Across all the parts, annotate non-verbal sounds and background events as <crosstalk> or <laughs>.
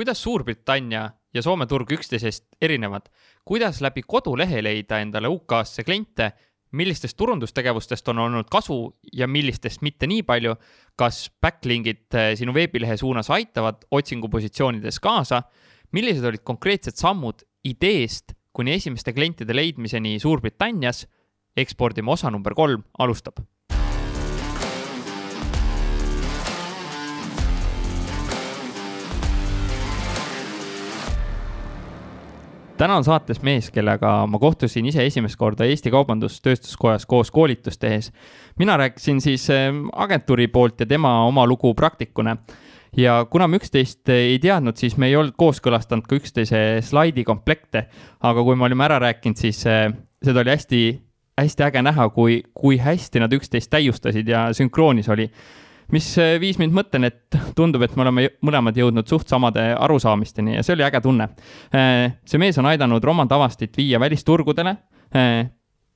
kuidas Suurbritannia ja Soome turg üksteisest erinevad, kuidas läbi kodulehe leida endale UK-sse kliente, millistest turundustegevustest on olnud kasu ja millistest mitte nii palju, kas backling'id eh, sinu veebilehe suunas aitavad otsingupositsioonides kaasa, millised olid konkreetsed sammud ideest kuni esimeste klientide leidmiseni Suurbritannias, ekspordime osa number kolm. Alustab täna on saates mees, kellega ma kohtusin ise esimest korda Eesti Kaubandus-Tööstuskojas koos koolitust tehes. mina rääkisin siis ähm, agentuuri poolt ja tema oma lugu praktikuna. ja kuna me üksteist ei teadnud, siis me ei olnud kooskõlastanud ka üksteise slaidikomplekte. aga kui me olime ära rääkinud, siis äh, seda oli hästi, hästi äge näha, kui, kui hästi nad üksteist täiustasid ja sünkroonis oli mis äh, viis mind mõtteni, et tundub, et me oleme mõlemad jõudnud suht samade arusaamisteni ja see oli äge tunne. Äh, see mees on aidanud Roman Tavastit viia välisturgudele. Äh,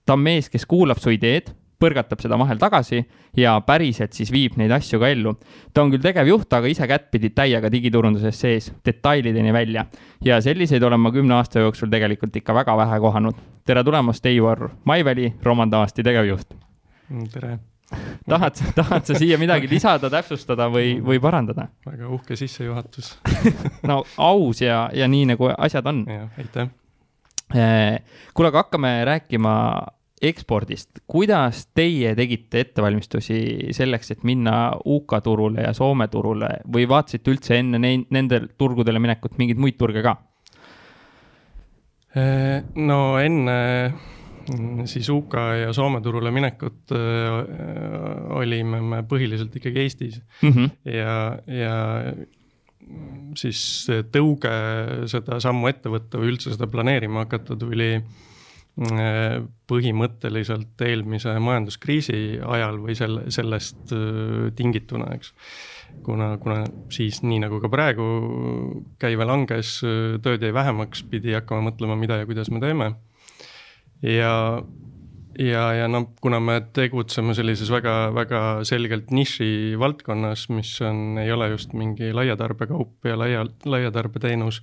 ta on mees, kes kuulab su ideed, põrgatab seda vahel tagasi ja päriselt siis viib neid asju ka ellu. ta on küll tegevjuht, aga ise kättpidi täiega digiturunduses sees, detailideni välja. ja selliseid olen ma kümne aasta jooksul tegelikult ikka väga vähe kohanud. tere tulemast, Eivor Maiväli, Roman Tavasti tegevjuht. tere tahad, tahad sa siia midagi <laughs> lisada, täpsustada või, või parandada? väga uhke sissejuhatus <laughs> no aus ja, ja nii nagu asjad on. aitäh. Eh, kuule, aga hakkame rääkima ekspordist. kuidas teie tegite ettevalmistusi selleks, et minna UK turule ja Soome turule või vaatasite üldse enne neid, nendel turgudele minekut mingeid muid turge ka? Eh, no enne siis UK ja Soome turule minekut äh, olime me põhiliselt ikkagi Eestis mm. -hmm. ja, ja siis tõuge seda sammu ette võtta või üldse seda planeerima hakata tuli äh, põhimõtteliselt eelmise majanduskriisi ajal või selle, sellest äh, tingituna, eks. kuna, kuna siis nii nagu ka praegu käive langes, tööd jäi vähemaks, pidi hakkama mõtlema, mida ja kuidas me teeme ja, ja, ja noh, kuna me tegutseme sellises väga-väga selgelt niši valdkonnas, mis on, ei ole just mingi laiatarbekaup ja laia, laiatarbeteenus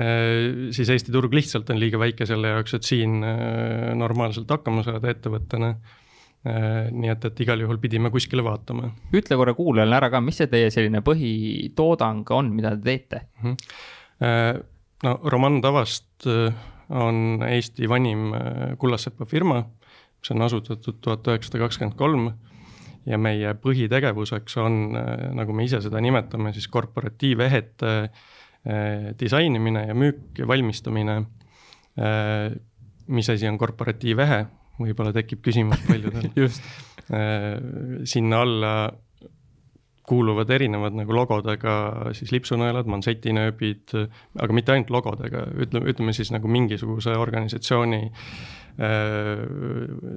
eh, siis Eesti turg lihtsalt on liiga väike selle jaoks, et siin eh, normaalselt hakkama saada ettevõttena. Eh, nii et, et igal juhul pidime kuskile vaatama. ütle korra kuulajale ära ka, mis see teie selline põhitoodang on, mida te teete mm? -hmm. no Roman Tavast on Eesti vanim äh, kullasepa firma, mis on asutatud tuhat üheksasada kakskümmend kolm ja meie põhitegevuseks on, äh, nagu me ise seda nimetame, siis korporatiivehete äh, disainimine ja müük ja valmistamine. mis asi on korporatiivehe, võib-olla tekib küsimus <laughs> paljudel just. sinna alla kuuluvad erinevad nagu logodega siis lipsunõelad, mansetinõöbid, aga mitte ainult logodega, ütleme, ütleme siis nagu mingisuguse organisatsiooni äh,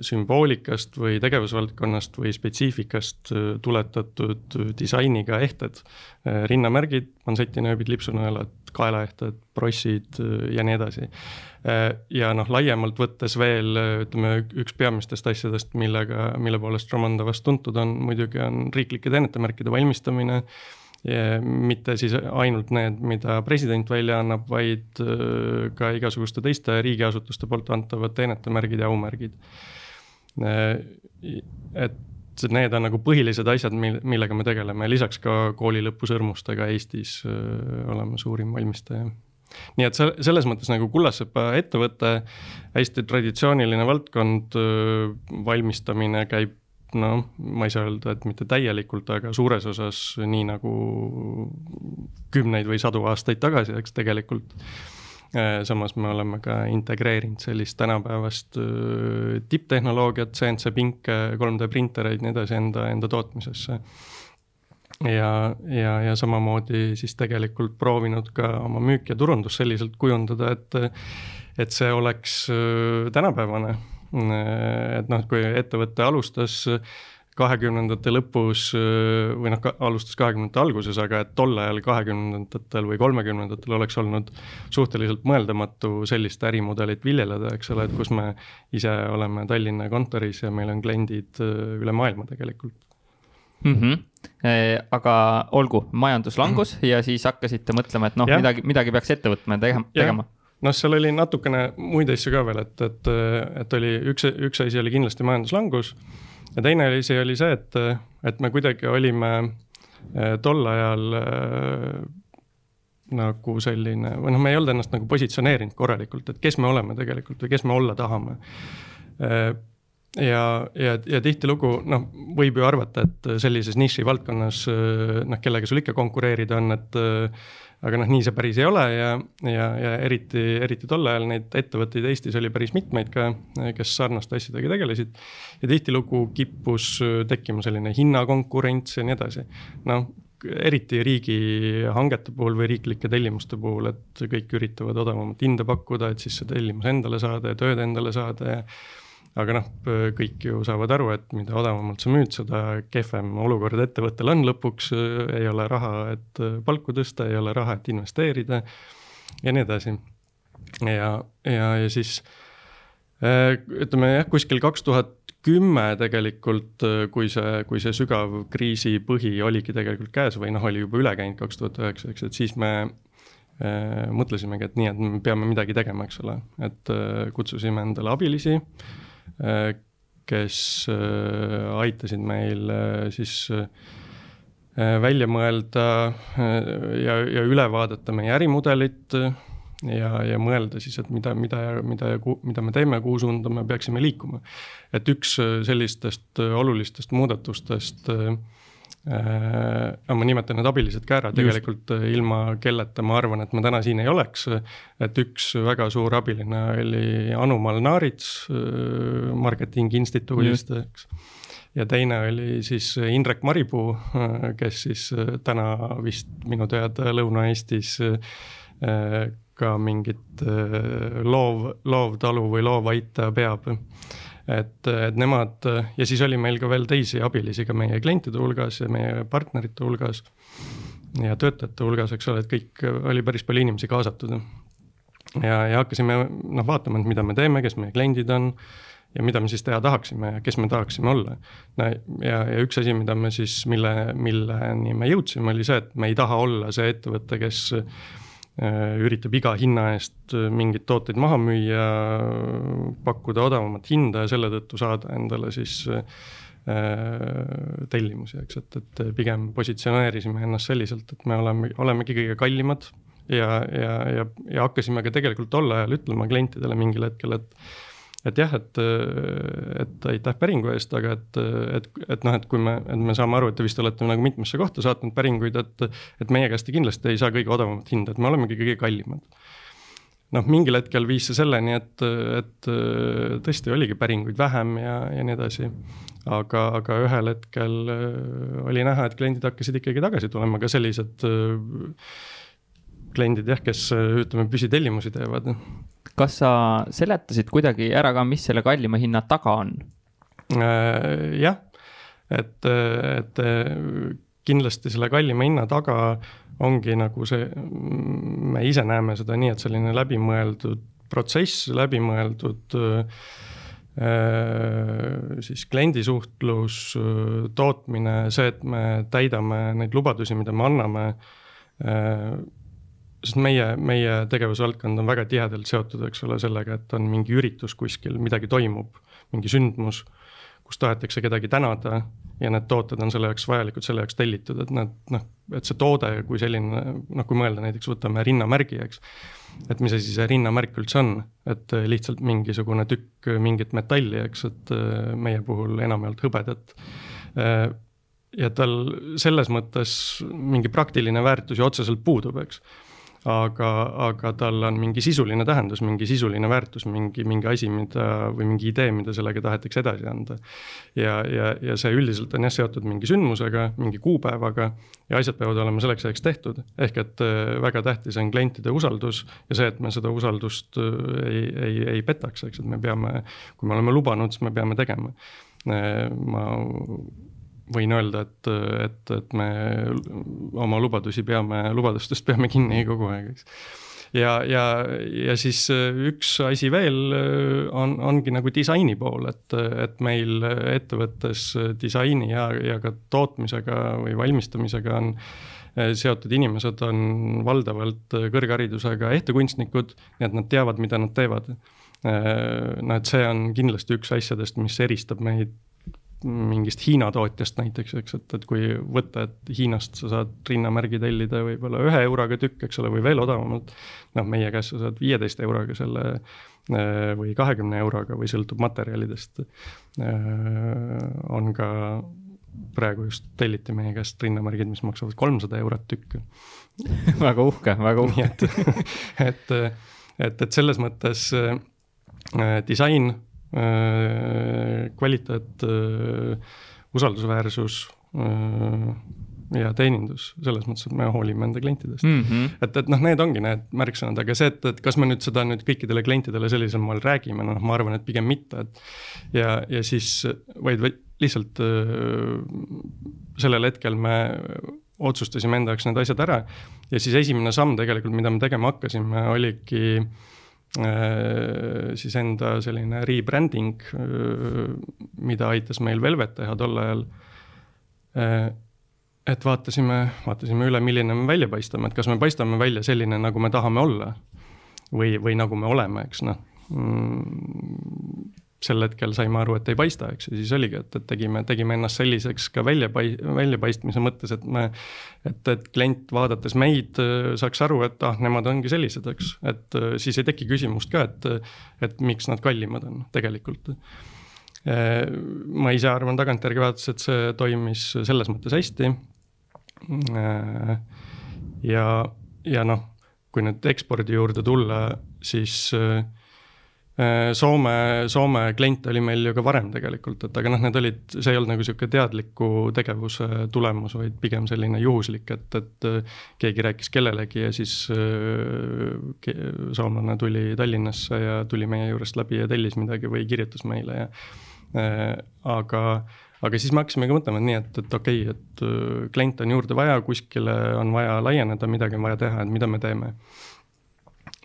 sümboolikast või tegevusvaldkonnast või spetsiifikast äh, tuletatud disainiga ehted. Äh,, rinnamärgid, mansetinõöbid, lipsunõelad, kaelaehted, prossid äh, ja nii edasi Äh, ja noh, laiemalt võttes veel ütleme, üks peamistest asjadest, millega, mille poolest Romandovast tuntud on, muidugi on riiklike teenetemärkide valmistamine. mitte siis ainult need, mida president välja annab, vaid äh, ka igasuguste teiste riigiasutuste poolt antavad teenetemärgid ja aumärgid. Äh, et need on nagu põhilised asjad, mil-, millega me tegeleme, lisaks ka kooli lõpusõrmustega Eestis oleme suurim valmistaja nii et see, selles mõttes nagu Kullasepa ettevõte, hästi traditsiooniline valdkond, valmistamine käib noh, ma ei saa öelda, et mitte täielikult, aga suures osas nii nagu kümneid või sadu aastaid tagasi, eks tegelikult. samas me oleme ka integreerinud sellist tänapäevast tipptehnoloogiat, CNC pinke, 3D printereid, nii edasi enda, enda tootmisesse ja, ja, ja samamoodi siis tegelikult proovinud ka oma müük ja turundus selliselt kujundada, et, et see oleks äh, tänapäevane. et noh, kui ettevõte alustas kahekümnendate lõpus äh, või noh, alustas kahekümnendate alguses, aga et tol ajal kahekümnendatel või kolmekümnendatel oleks olnud suhteliselt mõeldamatu sellist ärimudelit viljeleda, eks ole, et kus me ise oleme Tallinna kontoris ja meil on kliendid äh, üle maailma tegelikult mm. -hmm. aga olgu, majanduslangus ja siis hakkasite mõtlema, et noh, midagi, midagi peaks ette võtma ja tegema, noh, seal oli natukene muid asju ka veel, et, et, et oli üks, üks asi oli kindlasti majanduslangus. ja teine asi oli see, et, et me kuidagi olime eh, tol ajal äh, nagu selline, või noh, me ei olnud ennast nagu positsioneerinud korralikult, et kes me oleme tegelikult või kes me olla tahame äh, ja, ja, ja tihtilugu noh, võib ju arvata, et sellises nišivaldkonnas noh, kellega sul ikka konkureerida on, et aga noh, nii see päris ei ole ja, ja, ja eriti, eriti tol ajal neid ettevõtteid Eestis oli päris mitmeid ka, kes sarnaste asjadega tegelesid. ja tihtilugu kippus tekkima selline hinnakonkurents ja nii edasi. noh, eriti riigihangete puhul või riiklike tellimuste puhul, et kõik üritavad odavamat hinda pakkuda, et siis see tellimus endale saada ja tööd endale saada ja aga noh, kõik ju saavad aru, et mida odavamalt sa müüd, seda kehvem olukord ettevõttel on lõpuks, ei ole raha, et palku tõsta, ei ole raha, et investeerida ja nii edasi. ja, ja, ja siis ütleme jah, kuskil kaks tuhat kümme tegelikult, kui see, kui see sügav kriisi põhi oligi tegelikult käes või noh, oli juba üle käinud kaks tuhat üheksa, eks, et siis me mõtlesimegi, et nii, et me peame midagi tegema, eks ole, et kutsusime endale abilisi kes äh, aitasid meil äh, siis välja mõelda ja, ja üle vaadata meie ärimudelit ja, ja mõelda siis, et mida, mida, mida, mida me teeme, kuhu suunda me peaksime liikuma. et üks sellistest olulistest muudatustest äh, Äh, ma nimetan need abilised ka ära, tegelikult Just. Äh, ilma kelleta ma arvan, et ma täna siin ei oleks. et üks väga suur abiline oli Anu Malnarits äh, Marketingi Instituudist, eks. ja teine oli siis Indrek Maripuu, kes siis täna vist minu teada Lõuna-Eestis ka mingit loov, loovtalu või loovaita peab et, et nemad ja siis oli meil ka veel teisi abilisi ka meie klientide hulgas ja meie partnerite hulgas. ja töötajate hulgas, eks ole, et kõik oli päris palju inimesi kaasatud. ja, ja hakkasime noh vaatama, et mida me teeme, kes meie kliendid on ja mida me siis teha tahaksime ja kes me tahaksime olla. no ja, ja üks asi, mida me siis, mille, milleni me jõudsime, oli see, et me ei taha olla see ettevõte, kes üritab iga hinna eest äh, mingeid tooteid maha müüa, pakkuda odavamat hinda ja selle tõttu saada endale siis äh, tellimusi, eks, et, et pigem positsioneerisime ennast selliselt, et me oleme, olemegi kõige kallimad ja, ja, ja, ja hakkasime ka tegelikult tol ajal ütlema klientidele mingil hetkel, et et jah, et, et aitäh päringu eest, aga et, et, et noh, et kui me, et me saame aru, et te vist olete nagu mitmesse kohta saatnud päringuid, et, et meie käest te kindlasti ei saa kõige odavamat hinda, et me olemegi kõige kallimad. noh, mingil hetkel viis see selleni, et, et tõesti oligi päringuid vähem ja, ja nii edasi. aga, aga ühel hetkel oli näha, et kliendid hakkasid ikkagi tagasi tulema, ka sellised kliendid jah, kes ütleme, püsitellimusi teevad kas sa seletasid kuidagi ära ka, mis selle kallima hinna taga on? Äh, jah, et, et kindlasti selle kallima hinna taga ongi nagu see, me ise näeme seda nii, et selline läbimõeldud protsess, läbimõeldud äh, siis kliendisuhtlus, tootmine, see, et me täidame neid lubadusi, mida me anname äh, sest meie, meie tegevusvaldkond on väga tihedalt seotud, eks ole, sellega, et on mingi üritus kuskil, midagi toimub, mingi sündmus, kus tahetakse kedagi tänada ja need tooted on selle jaoks vajalikud, selle jaoks tellitud, et nad noh, et see toode kui selline, noh, kui mõelda näiteks võtame rinnamärgi, eks. et mis asi see rinnamärk üldse on, et lihtsalt mingisugune tükk mingit metalli, eks, et meie puhul enamjaolt hõbedat ja tal selles mõttes mingi praktiline väärtus ju otseselt puudub, eks aga, aga tal on mingi sisuline tähendus, mingi sisuline väärtus, mingi, mingi asi, mida või mingi idee, mida sellega tahetakse edasi anda. ja, ja, ja see üldiselt on jah seotud mingi sündmusega, mingi kuupäevaga ja asjad peavad olema selleks ajaks tehtud. ehk et äh, väga tähtis on klientide usaldus ja see, et me seda usaldust äh, ei, ei, ei petaks, eks, et me peame, kui me oleme lubanud, siis me peame tegema. Äh, ma võin öelda, et, et, et me oma lubadusi peame, lubadustest peame kinni kogu aeg, eks. ja, ja, ja siis üks asi veel on, ongi nagu disaini pool, et, et meil ettevõttes disaini ja, ja ka tootmisega või valmistamisega on seotud inimesed on valdavalt kõrgharidusega ehtekunstnikud, nii et nad teavad, mida nad teevad. noh, et see on kindlasti üks asjadest, mis eristab meid mingist Hiina tootjast näiteks, eks, et, et kui võtta, et Hiinast sa saad rinnamärgi tellida võib-olla ühe euroga tükk, eks ole, või veel odavamalt. noh, meie käest sa saad viieteist euroga selle äh, või kahekümne euroga või sõltub materjalidest. Äh, on ka praegu just telliti meie käest rinnamärgid, mis maksavad kolmsada eurot tükk <laughs> väga uhke, väga <laughs> uhke. et, et, et, selles mõttes äh, disain kvaliteet, äh, usaldusväärsus äh, ja teenindus, selles mõttes, et me hoolime enda klientidest mm. -hmm. et, et noh, need ongi need märksõnad, aga see, et, et kas me nüüd seda nüüd kõikidele klientidele sellisel moel räägime, noh, ma arvan, et pigem mitte, et. ja, ja siis vaid, vaid lihtsalt sellel hetkel me otsustasime enda jaoks need asjad ära. ja siis esimene samm tegelikult, mida me tegema hakkasime, oligi Äh, siis enda selline rebranding, äh, mida aitas meil Velvet teha tol ajal. Äh, et vaatasime, vaatasime üle, milline me välja paistame, et kas me paistame välja selline, nagu me tahame olla. või, või nagu me oleme, eks noh mm, sel hetkel saime aru, et ei paista, eks, ja siis oligi, et, et tegime, tegime ennast selliseks ka väljapai-, väljapaistmise mõttes, et me. et, et klient vaadates meid saaks aru, et ah, nemad ongi sellised, eks, et siis ei teki küsimust ka, et, et miks nad kallimad on tegelikult. ma ise arvan tagantjärgi vaadates, et see toimis selles mõttes hästi. ja, ja noh, kui nüüd ekspordi juurde tulla, siis Äh, Soome, Soome klient oli meil ju ka varem tegelikult, et aga noh, need olid, see ei olnud nagu sihuke teadliku tegevuse tulemus, vaid pigem selline juhuslik, et, et äh, keegi rääkis kellelegi ja siis äh, soomlane tuli Tallinnasse ja tuli meie juurest läbi ja tellis midagi või kirjutas meile ja aga, aga siis me hakkasimegi mõtlema nii, et, et okei okay,, et kliente on juurde vaja, kuskile on vaja laieneda, midagi on vaja teha, et mida me teeme.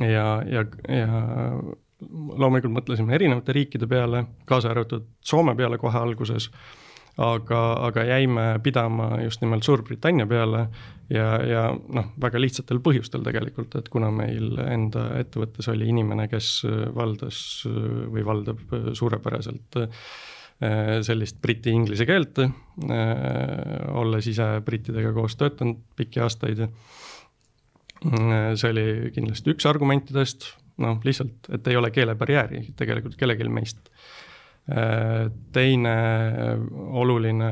ja, ja, ja loomulikult mõtlesime erinevate riikide peale, kaasa arvatud Soome peale kohe alguses. aga, aga jäime pidama just nimelt Suurbritannia peale ja, ja noh, väga lihtsatel põhjustel tegelikult, et kuna meil enda ettevõttes oli inimene, kes valdas või valdab suurepäraselt eh, sellist briti-inglise keelt, eh, olles ise brittidega koos töötanud pikki aastaid. see oli kindlasti üks argumentidest noh, lihtsalt, et ei ole keelebarjääri tegelikult kellelgi meist. Äh, teine oluline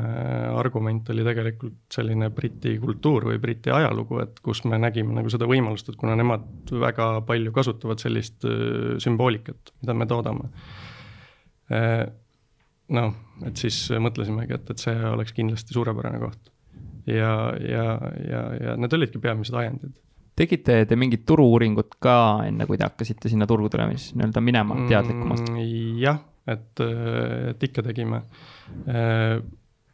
argument oli tegelikult selline Briti kultuur või Briti ajalugu, et kus me nägime nagu seda võimalust, et kuna nemad väga palju kasutavad sellist äh, sümboolikat, mida me toodame. Äh, noh, et siis mõtlesimegi, et, et see oleks kindlasti suurepärane koht. ja, ja, ja, ja need olidki peamised ajendid tegite te mingit turu-uuringut ka enne, kui te hakkasite sinna turgudele siis nii-öelda minema teadlikumalt mm,? jah, et, et ikka tegime.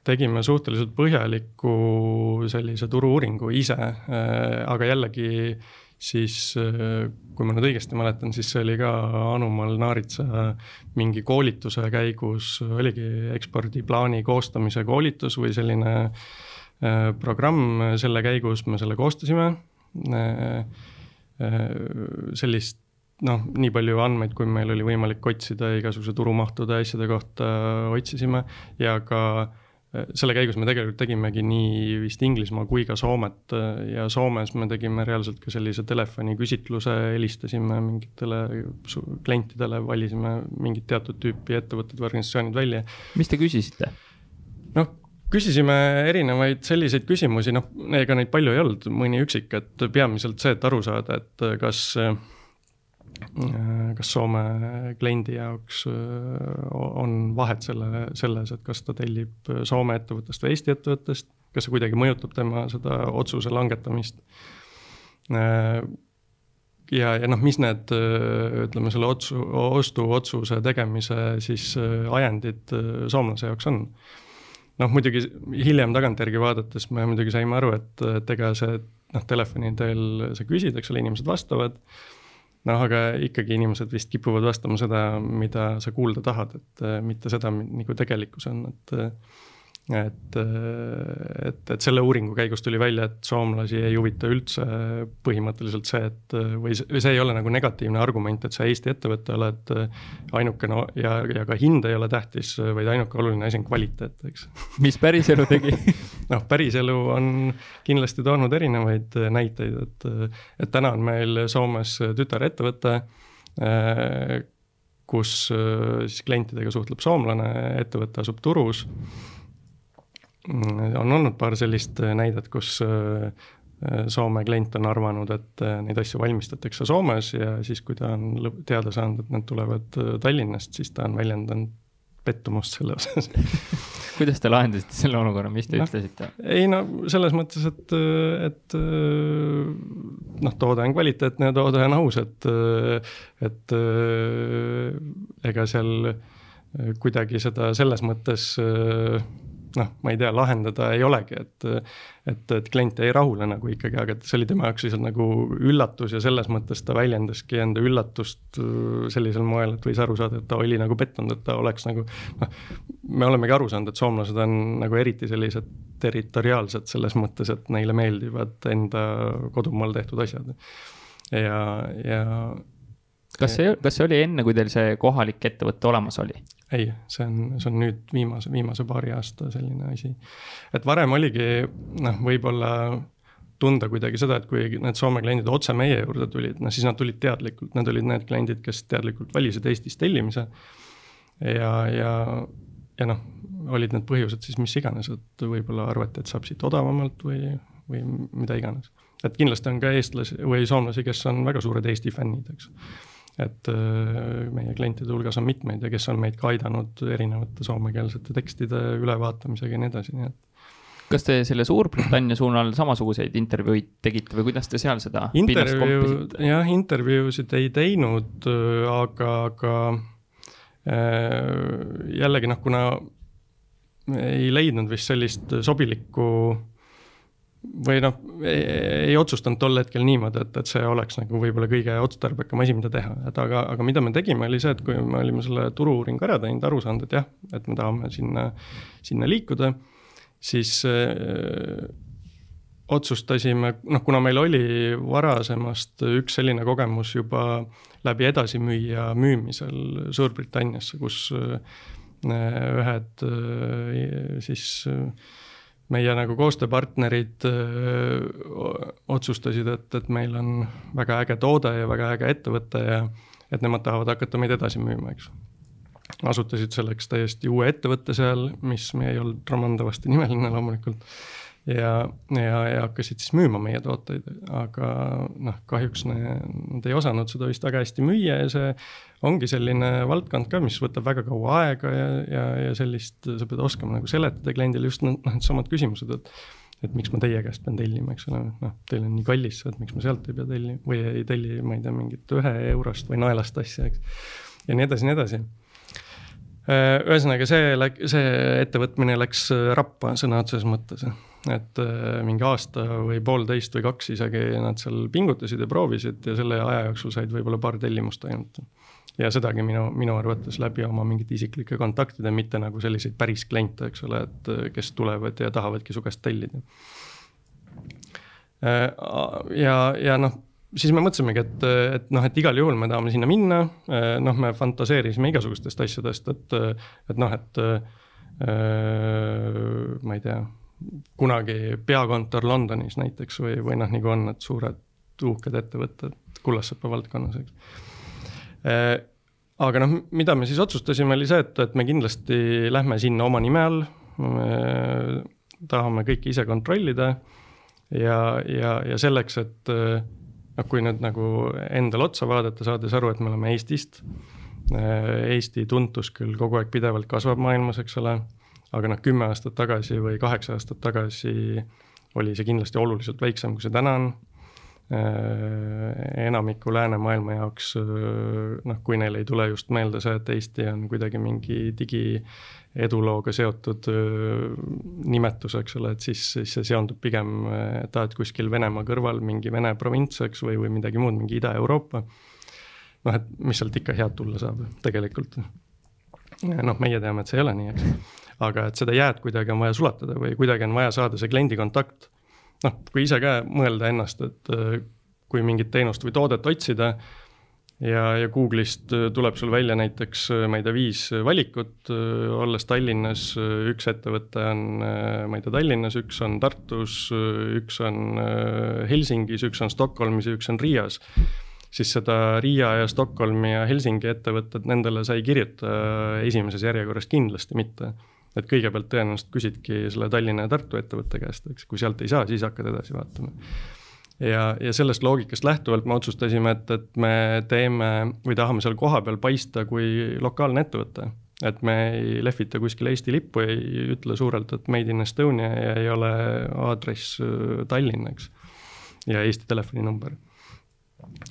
Tegime suhteliselt põhjaliku sellise turu-uuringu ise, aga jällegi siis kui ma nüüd õigesti mäletan, siis see oli ka Anumal Naaritsa mingi koolituse käigus, oligi ekspordiplaani koostamise koolitus või selline programm, selle käigus me selle koostasime sellist noh, nii palju andmeid, kui meil oli võimalik otsida igasuguse turumahtude asjade kohta otsisime ja ka äh, selle käigus me tegelikult tegimegi nii vist Inglismaa kui ka Soomet ja Soomes me tegime reaalselt ka sellise telefoniküsitluse, helistasime mingitele klientidele, valisime mingit teatud tüüpi ettevõtted või organisatsioonid välja. mis te küsisite? noh, küsisime erinevaid selliseid küsimusi, noh, ega neid palju ei olnud, mõni üksik, et peamiselt see, et aru saada, et kas kas Soome kliendi jaoks on vahet selle, selles, et kas ta tellib Soome ettevõttest või Eesti ettevõttest, kas see kuidagi mõjutab tema seda otsuse langetamist. ja, ja noh, mis need, ütleme selle otsu, ostuotsuse tegemise siis ajendid soomlase jaoks on noh, muidugi hiljem tagantjärgi vaadates me muidugi saime aru, et, et ega see noh, telefoni teel sa küsid, eks ole, inimesed vastavad. noh, aga ikkagi inimesed vist kipuvad vastama seda, mida sa kuulda tahad, et mitte seda, nagu tegelikkus on, et et, et, et selle uuringu käigus tuli välja, et soomlasi ei huvita üldse põhimõtteliselt see, et või see, või see ei ole nagu negatiivne argument, et sa Eesti ettevõte oled ainukene no, ja, ja ka hind ei ole tähtis, vaid ainuke oluline asi on kvaliteet, eks. mis päriselu tegi <laughs> noh, päriselu on kindlasti toonud erinevaid näiteid, et, et täna on meil Soomes tütarettevõte kus siis klientidega suhtleb soomlane, ettevõte asub Turus on olnud paar sellist äh, näidet, kus äh, äh, Soome klient on arvanud, et neid asju valmistatakse Soomes ja siis, kui ta on teada saanud, et need tulevad Tallinnast, siis ta on väljendanud pettumust selle osas <laughs> kuidas te lahendasite selle olukorra, mis te no, ütlesite? ei no selles mõttes, et, et noh, toode on kvaliteetne ja toode on aus, et, et ega seal kuidagi seda selles mõttes noh, ma ei tea, lahendada ei olegi, et. et, et klient jäi rahule nagu ikkagi, aga see oli tema jaoks lihtsalt nagu üllatus ja selles mõttes ta väljendaski enda üllatust äh, sellisel moel, et võis aru saada, et ta oli nagu pettunud, et ta oleks nagu. noh, me olemegi aru saanud, et soomlased on nagu eriti sellised territoriaalsed selles mõttes, et neile meeldivad enda kodumaal tehtud asjad. ja, ja kas see, kas see oli enne, kui teil see kohalik ettevõte olemas oli? Ei, see on, see on nüüd viimase, viimase paari aasta selline asi. et varem oligi noh, võib-olla tunda kuidagi seda, et kui need Soome kliendid otse meie juurde tulid, noh siis nad tulid teadlikult, need olid need kliendid, kes teadlikult valisid Eestis tellimise. ja, ja, ja noh, olid need põhjused siis mis iganes, et võib-olla arvati, et saab siit odavamalt või, või mida iganes. et kindlasti on ka eestlasi või soomlasi, kes on väga suured Eesti fännid, eks et äh, meie klientide hulgas on mitmeid ja kes on meid ka aidanud erinevate soomekeelsete tekstide ülevaatamisega ja nii edasi, nii et kas te selle Suurbritannia suunal samasuguseid intervjuuid tegite või kuidas te seal seda intervjuu, jah, intervjuusid ei teinud, aga, aga äh, jällegi noh, kuna ei leidnud vist sellist sobilikku või noh, ei otsustanud tol hetkel niimoodi, et, et see oleks nagu võib-olla kõige otstarbekam asi, mida teha, et aga, aga mida me tegime, oli see, et kui me olime selle turu-uuringu ära teinud, aru saanud, et jah, et me tahame sinna, sinna liikuda, siis öö, otsustasime, noh, kuna meil oli varasemast üks selline kogemus juba läbi edasimüüja müümisel Suurbritanniasse, kus öö, ühed öö, siis meie nagu koostööpartnerid öö, otsustasid, et, et meil on väga äge toode ja väga äge ettevõte ja et nemad tahavad hakata meid edasi müüma, eks. asutasid selleks täiesti uue ettevõtte seal, mis ei olnud romandavasti nimeline loomulikult ja, ja, ja hakkasid siis müüma meie tooteid, aga noh, kahjuks nad ei osanud seda vist väga hästi müüa ja see ongi selline valdkond ka, mis võtab väga kaua aega ja, ja, ja sellist, sa pead oskama nagu seletada kliendile just noh, needsamad küsimused, et et miks ma teie käest pean tellima, eks ole, noh, teil on nii kallis, et miks ma sealt ei pea tellima või ei telli, ma ei tea, mingit ühe eurost või naelast asja, eks. ja nii edasi, nii edasi ühesõnaga, see see ettevõtmine läks rappa sõna otseses mõttes et äh, mingi aasta või poolteist või kaks isegi nad seal pingutasid ja proovisid ja selle aja jooksul said võib-olla paar tellimust ainult. ja sedagi minu, minu arvates läbi oma mingite isiklike kontaktide, mitte nagu selliseid päris kliente, eks ole, et äh, kes tulevad ja tahavadki su käest tellida. Äh, ja, ja noh, siis me mõtlesimegi, et, et noh, et igal juhul me tahame sinna minna, noh, me fantaseerisime igasugustest asjadest, et, et noh, et ma ei tea kunagi peakontor Londonis näiteks või, või noh, nagu on need suured uhked ettevõtted kullasepa valdkonnas, eks. Äh, aga noh, mida me siis otsustasime, oli see, et, et me kindlasti lähme sinna oma nime all. tahame kõike ise kontrollida ja, ja, ja selleks, et noh, kui nüüd nagu endale otsa vaadata, saades aru, et me oleme Eestist. Äh, Eesti tuntus küll kogu aeg pidevalt kasvab maailmas, eks ole aga noh, kümme aastat tagasi või kaheksa aastat tagasi oli see kindlasti oluliselt väiksem, kui see täna on. Äh, enamiku läänemaailma jaoks noh, kui neil ei tule just meelde see, et Eesti on kuidagi mingi digiedulooga seotud nimetus, eks ole, et siis, siis see seondub pigem, et aa, et kuskil Venemaa kõrval mingi Vene provints, eks, või, või midagi muud, mingi Ida-Euroopa. noh, et mis sealt ikka head tulla saab tegelikult. noh, meie teame, et see ei ole nii, eks aga et seda jääd kuidagi on vaja sulatada või kuidagi on vaja saada see kliendi kontakt. noh, kui ise ka mõelda ennast, et kui mingit teenust või toodet otsida ja, ja Google'ist äh, tuleb sul välja näiteks, äh, ma ei tea, viis valikut, äh, olles Tallinnas, üks ettevõte on, ma ei tea, Tallinnas, üks on Tartus, üks on Helsingis, üks on Stockholmis ja üks on Riias. siis seda Riia ja Stockholmi ja Helsingi ettevõtted, nendele sa ei kirjuta esimeses järjekorras kindlasti mitte et kõigepealt tõenäoliselt küsidki selle Tallinna ja Tartu ettevõtte käest, eks, kui sealt ei saa, siis hakkad edasi vaatama ja, ja sellest loogikast lähtuvalt me otsustasime, et, et me teeme või tahame seal kohapeal paista kui lokaalne ettevõte. et me ei lehvita kuskil Eesti lippu, ei ütle suurelt, et made in Estonia ja ei ole aadress äh, Tallinn, eks. ja Eesti telefoninumber.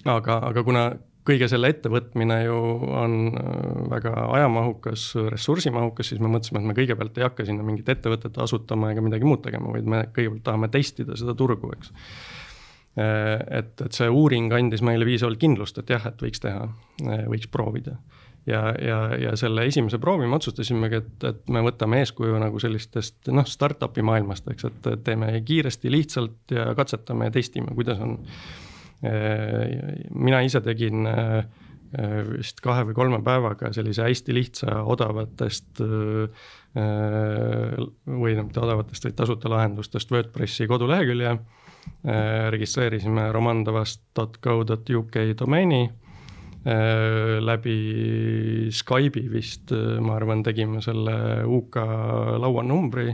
aga, aga kuna kõige selle ettevõtmine ju on äh, väga ajamahukas, ressursimahukas, siis me mõtlesime, et me kõigepealt ei hakka sinna mingit ettevõtet asutama ega midagi muud tegema, vaid me kõigepealt tahame testida seda turgu, eks Äh, et, et see uuring andis meile piisavalt kindlust, et jah, et võiks teha, äh, võiks proovida. ja, ja, ja selle esimese proovi me otsustasimegi, et, et me võtame eeskuju nagu sellistest noh, startup'i maailmast, eks, et teeme kiiresti, lihtsalt ja katsetame ja testime, kuidas on. Äh, mina ise tegin vist kahe või kolme päevaga sellise hästi lihtsa odavatest või noh, mitte odavatest, vaid tasuta lahendustest WordPressi kodulehekülje. Äh, registreerisime romandavast.co.uk domeeni äh, läbi Skype'i vist, äh, ma arvan, tegime selle UK lauanumbri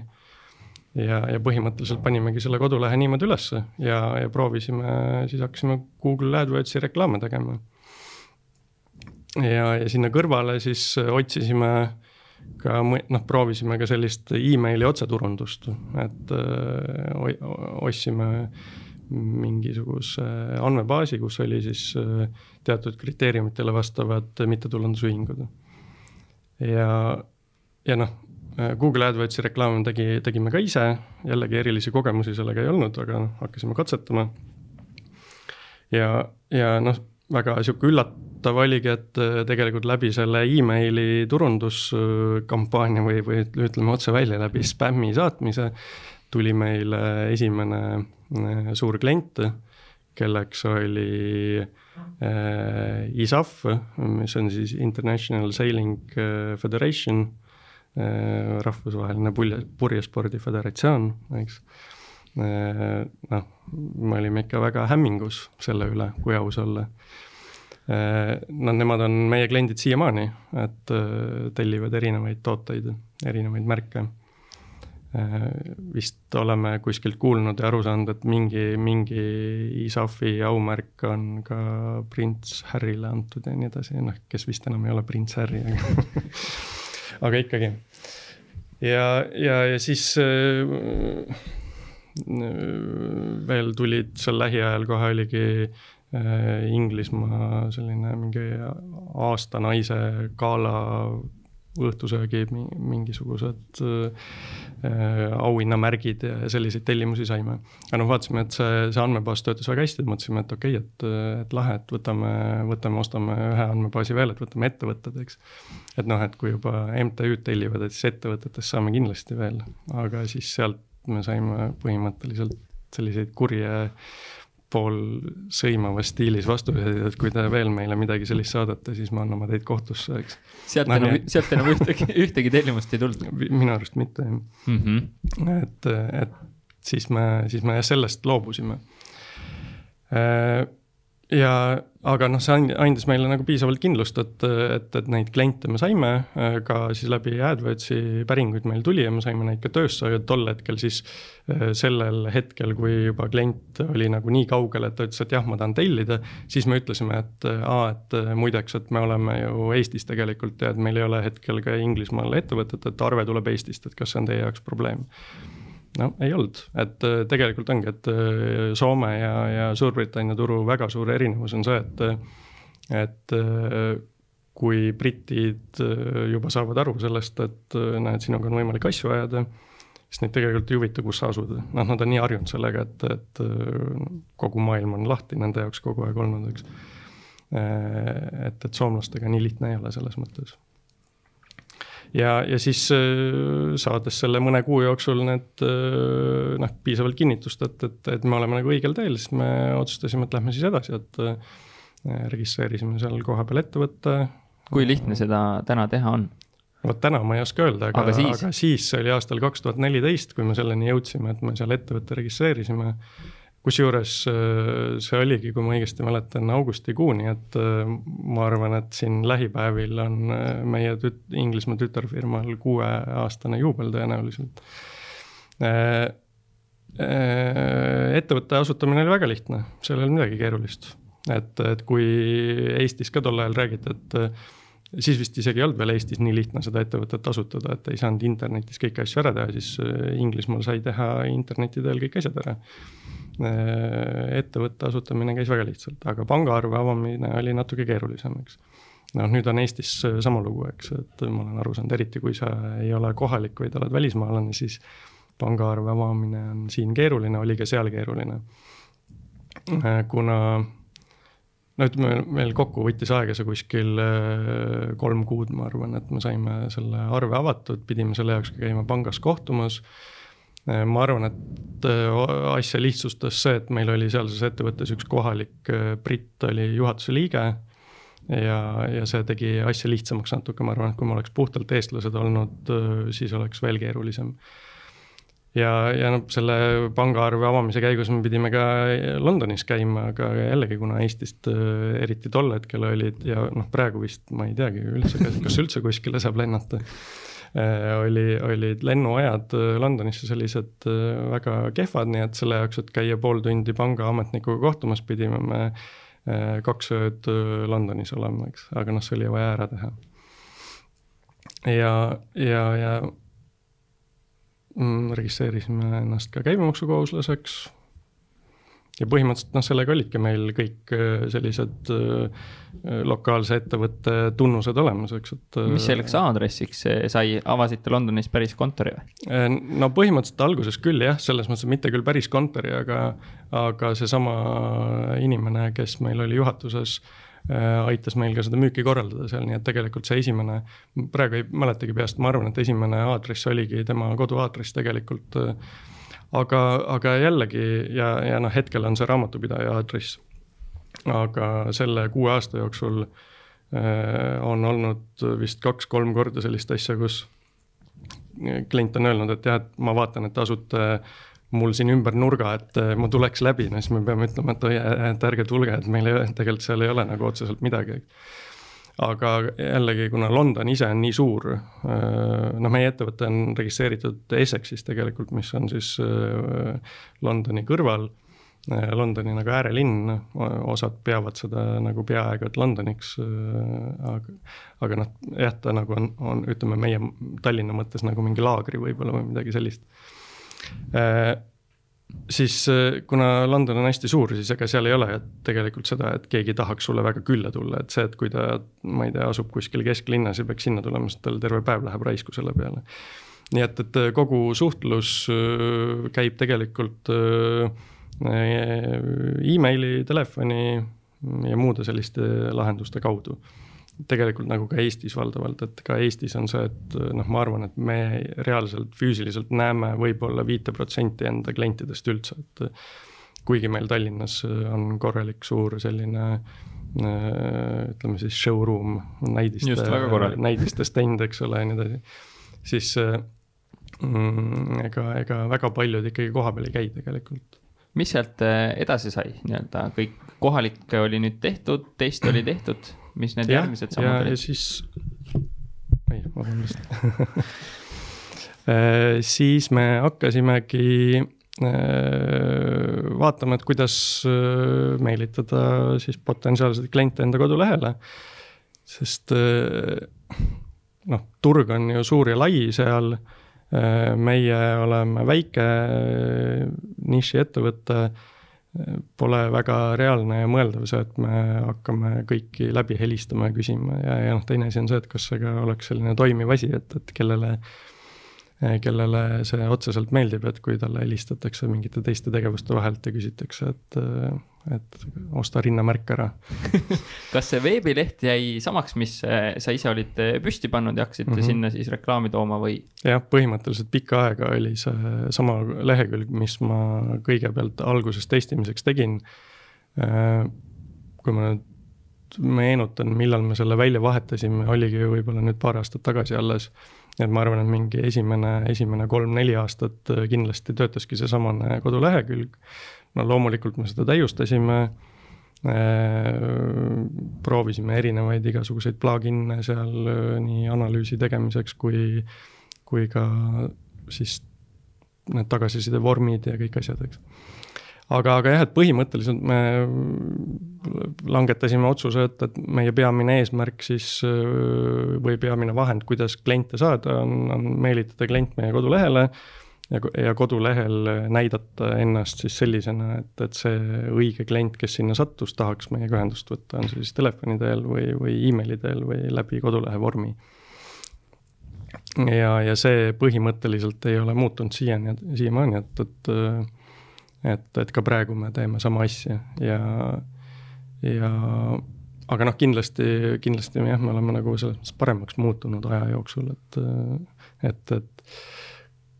ja, ja põhimõtteliselt panimegi selle kodulehe niimoodi ülesse ja, ja proovisime, siis hakkasime Google AdWordsi reklaame tegema. ja, ja sinna kõrvale siis otsisime ka noh, proovisime ka sellist emaili otseturundust, et öö, ostsime mingisuguse andmebaasi, kus oli siis teatud kriteeriumitele vastavad mittetulundusühingud. ja, ja noh, Google AdWordsi reklaame tegi, tegime ka ise, jällegi erilisi kogemusi sellega ei olnud, aga noh, hakkasime katsetama. ja, ja noh, väga sihuke üllat-, üllatav oligi, et äh, tegelikult läbi selle emaili turunduskampaania või, või ütleme otse välja läbi spämmi saatmise tuli meile esimene äh, suur klient, kelleks oli äh, ISAF, mis on siis International Sailing äh, Federation äh,, rahvusvaheline pulje, purjespordi föderatsioon, eks noh, me olime ikka väga hämmingus selle üle, kui aus olla no nemad on meie kliendid siiamaani, et äh, tellivad erinevaid tooteid, erinevaid märke. Äh, vist oleme kuskilt kuulnud ja aru saanud, et mingi, mingi ISAF-i aumärk on ka prints Harryle antud ja nii edasi, noh, kes vist enam ei ole prints Harry, aga <laughs> aga ikkagi. Ja, ja, ja siis äh, veel tulid seal lähiajal kohe oligi Äh, Inglismaa selline mingi aasta naise gala õhtusöögi mingisugused äh, auhinnamärgid ja selliseid tellimusi saime. aga noh, vaatasime, et see, see andmebaas töötas väga hästi, mõtlesime, et okei okay,, et, et lahe, et võtame, võtame, ostame ühe andmebaasi veel, et võtame ettevõtted, eks. et noh, et kui juba MTÜ-d tellivad, et siis ettevõtetest saame kindlasti veel, aga siis sealt me saime põhimõtteliselt selliseid kurje pool sõimavas stiilis vastuseid, et kui te veel meile midagi sellist saadate, siis me anname teid kohtusse, eks. sealt no, enam, sealt enam ühtegi, <laughs> ühtegi tellimust ei tulnud? minu arust mitte, jah mm. -hmm. et, et siis me, siis me sellest loobusime äh, ja aga noh, see andis meile nagu piisavalt kindlust, et, et, et neid kliente me saime, ka siis läbi AdWordsi päringuid meil tuli ja me saime neid ka töösse ja tol hetkel siis sellel hetkel, kui juba klient oli nagu nii kaugel, et ta ütles, et jah, ma tahan tellida, siis me ütlesime, et aa, et muideks, et me oleme ju Eestis tegelikult ja et meil ei ole hetkel ka Inglismaal ettevõtet, et arve tuleb Eestist, et kas see on teie jaoks probleem no ei olnud, et äh, tegelikult ongi, et äh, Soome ja, ja Suurbritannia turu väga suur erinevus on see, et, et kui britid juba saavad aru sellest, et näed, sinuga on võimalik asju ajada, siis neid tegelikult ei huvita, kus sa asud, noh, nad on nii harjunud sellega, et, et kogu maailm on lahti nende jaoks kogu aeg olnud, eks. et, et soomlastega nii lihtne ei ole selles mõttes ja, ja siis äh, saades selle mõne kuu jooksul need äh, noh, piisavalt kinnitust, et, et, et me oleme nagu õigel teel, siis me otsustasime, et lähme siis edasi, et äh, registreerisime seal kohapeal ettevõtte. kui lihtne seda täna teha on? vot täna ma ei oska öelda, aga, aga siis, aga siis see oli aastal kaks tuhat neliteist, kui me selleni jõudsime, et me seal ettevõtte registreerisime kusjuures äh, see oligi, kui ma õigesti mäletan, augustikuuni, et äh, ma arvan, et siin lähipäevil on äh, meie tüt-, Inglismaa tütarfirmal kuueaastane juubel tõenäoliselt. ettevõtte asutamine oli väga lihtne, seal ei olnud midagi keerulist. et, et kui Eestis ka tol ajal räägiti, et siis vist isegi ei olnud veel Eestis nii lihtne seda ettevõtet asutada, et ei saanud internetis kõiki asju ära teha, siis Inglismaal sai teha interneti teel kõik asjad ära ettevõtte asutamine käis väga lihtsalt, aga pangaarve avamine oli natuke keerulisem, eks. noh, nüüd on Eestis sama lugu, eks, et ma olen aru saanud, eriti kui sa ei ole kohalik, vaid oled välismaalane, siis pangaarve avamine on siin keeruline, oli ka seal keeruline. Äh, kuna no ütleme, meil kokku võttis aega see kuskil äh, kolm kuud, ma arvan, et me saime selle arve avatud, pidime selle jaoks käima pangas kohtumas Äh, ma arvan, et äh, asja lihtsustas see, et meil oli sealses ettevõttes üks kohalik äh, britt oli juhatuse liige. ja, ja see tegi asja lihtsamaks natuke, ma arvan, et kui me oleks puhtalt eestlased olnud, siis oleks veel keerulisem. ja, ja noh, selle pangaarve avamise käigus me pidime ka Londonis käima, aga jällegi, kuna Eestist eriti tol hetkel olid ja noh, praegu vist ma ei teagi üldse, kas üldse kuskile saab lennata Äh, oli, olid lennuajad äh, Londonisse sellised äh, väga kehvad, nii et selle jaoks, et käia pool tundi pangaametnikuga kohtumas, pidime me kaks ööd Londonis olema, eks, aga noh, see oli vaja ära teha. ja, ja, ja mm, registreerisime ennast ka käibemaksukohuslaseks ja põhimõtteliselt noh, sellega olidki meil kõik äh, sellised äh, lokaalse ettevõtte tunnused olemas, eks, et. mis selleks aadressiks sai, avasite Londonis päris kontori või? Äh, no põhimõtteliselt alguses küll jah, selles mõttes, et mitte küll päris kontori, aga, aga seesama inimene, kes meil oli juhatuses aitas meil ka seda müüki korraldada seal, nii et tegelikult see esimene, praegu ei mäletagi peast, ma arvan, et esimene aadress oligi tema koduaadress tegelikult äh, aga, aga jällegi ja, ja noh, hetkel on see raamatupidaja aadress. aga selle kuue aasta jooksul äh, on olnud vist kaks-kolm korda sellist asja, kus klient on öelnud, et jah, et ma vaatan, et te asute mul siin ümber nurga, et äh, ma tuleks läbi, no siis me peame ütlema, et oi, et ärge tulge, et meil ei tegelikult seal ei ole nagu otseselt midagi aga jällegi, kuna London ise on nii suur, äh, noh, meie ettevõte on registreeritud Essexis tegelikult, mis on siis äh, Londoni kõrval. Äh, Londoni nagu äärelinn, osad peavad seda nagu peaaegu et Londoniks. aga, aga noh, jah, ta nagu on, on, ütleme meie Tallinna mõttes nagu mingi laagri võib-olla või midagi sellist siis äh, kuna London on hästi suur, siis ega seal ei ole tegelikult seda, et keegi tahaks sulle väga külla tulla, et see, et kui ta, ma ei tea, asub kuskil kesklinnas ja peaks sinna tulema, siis tal terve päev läheb raisku selle peale. nii et, et äh, kogu suhtlus äh, käib tegelikult emaili, telefoni ja muude selliste lahenduste kaudu tegelikult nagu ka Eestis valdavalt, et ka Eestis on see, et noh, ma arvan, et me reaalselt füüsiliselt näeme võib-olla viite protsenti enda klientidest üldse, et kuigi meil Tallinnas on korralik suur selline ütleme siis showroom, näidiste, näidiste stend, eks ole, ja nii edasi, siis mm, ega, ega väga paljud ikkagi kohapeal ei käi tegelikult. Mis sealt edasi sai, nii-öelda kõik kohalik oli nüüd tehtud, test oli tehtud mis need ja, järgmised sammud olid? ja siis, oi, vabandust <laughs> äh, siis me hakkasimegi äh, vaatama, et kuidas äh, meelitada siis potentsiaalseid kliente enda kodulehele. sest noh, turg on ju suur ja lai seal meie oleme väike nišiettevõte, pole väga reaalne ja mõeldav see, et me hakkame kõiki läbi helistama ja küsima. Ja, ja noh, teine asi on see, et kas see ka oleks selline toimiv asi, et, et kellele äh, kellele see otseselt meeldib, et kui talle helistatakse mingite teiste tegevuste vahelt ja küsitakse, et, eh, et osta rinnamärk ära <laughs> kas see veebileht jäi samaks, mis eh, sa ise olid püsti pannud ja hakkasite mm -hmm. sinna siis reklaami tooma või? jah, põhimõtteliselt pikka aega oli see sama lehekülg, mis ma kõigepealt alguses testimiseks tegin. kui ma nüüd meenutan, millal me selle välja vahetasime, oligi ju võib-olla nüüd paar aastat tagasi alles et ma arvan, et mingi esimene, esimene kolm-neli aastat äh, kindlasti töötaski seesamane kodulehekülg. no loomulikult me seda täiustasime äh,. proovisime erinevaid igasuguseid plugin'e seal äh, nii analüüsi tegemiseks kui, kui ka siis need tagasiside vormid ja kõik asjad, eks aga, aga jah, et põhimõtteliselt me langetasime otsuse, et, et meie peamine eesmärk siis või peamine vahend, kuidas kliente saada, on, on meelitada klient meie kodulehele ja, ja kodulehel näidata ennast siis sellisena, et, et see õige klient, kes sinna sattus, tahaks meiega ühendust võtta, on see siis telefoni teel või, või emaili teel või läbi kodulehe vormi. ja, ja see põhimõtteliselt ei ole muutunud siiani, siiamaani, et, et et, et ka praegu me teeme sama asja ja, ja aga noh, kindlasti, kindlasti jah, me oleme nagu selles mõttes paremaks muutunud aja jooksul, et, et, et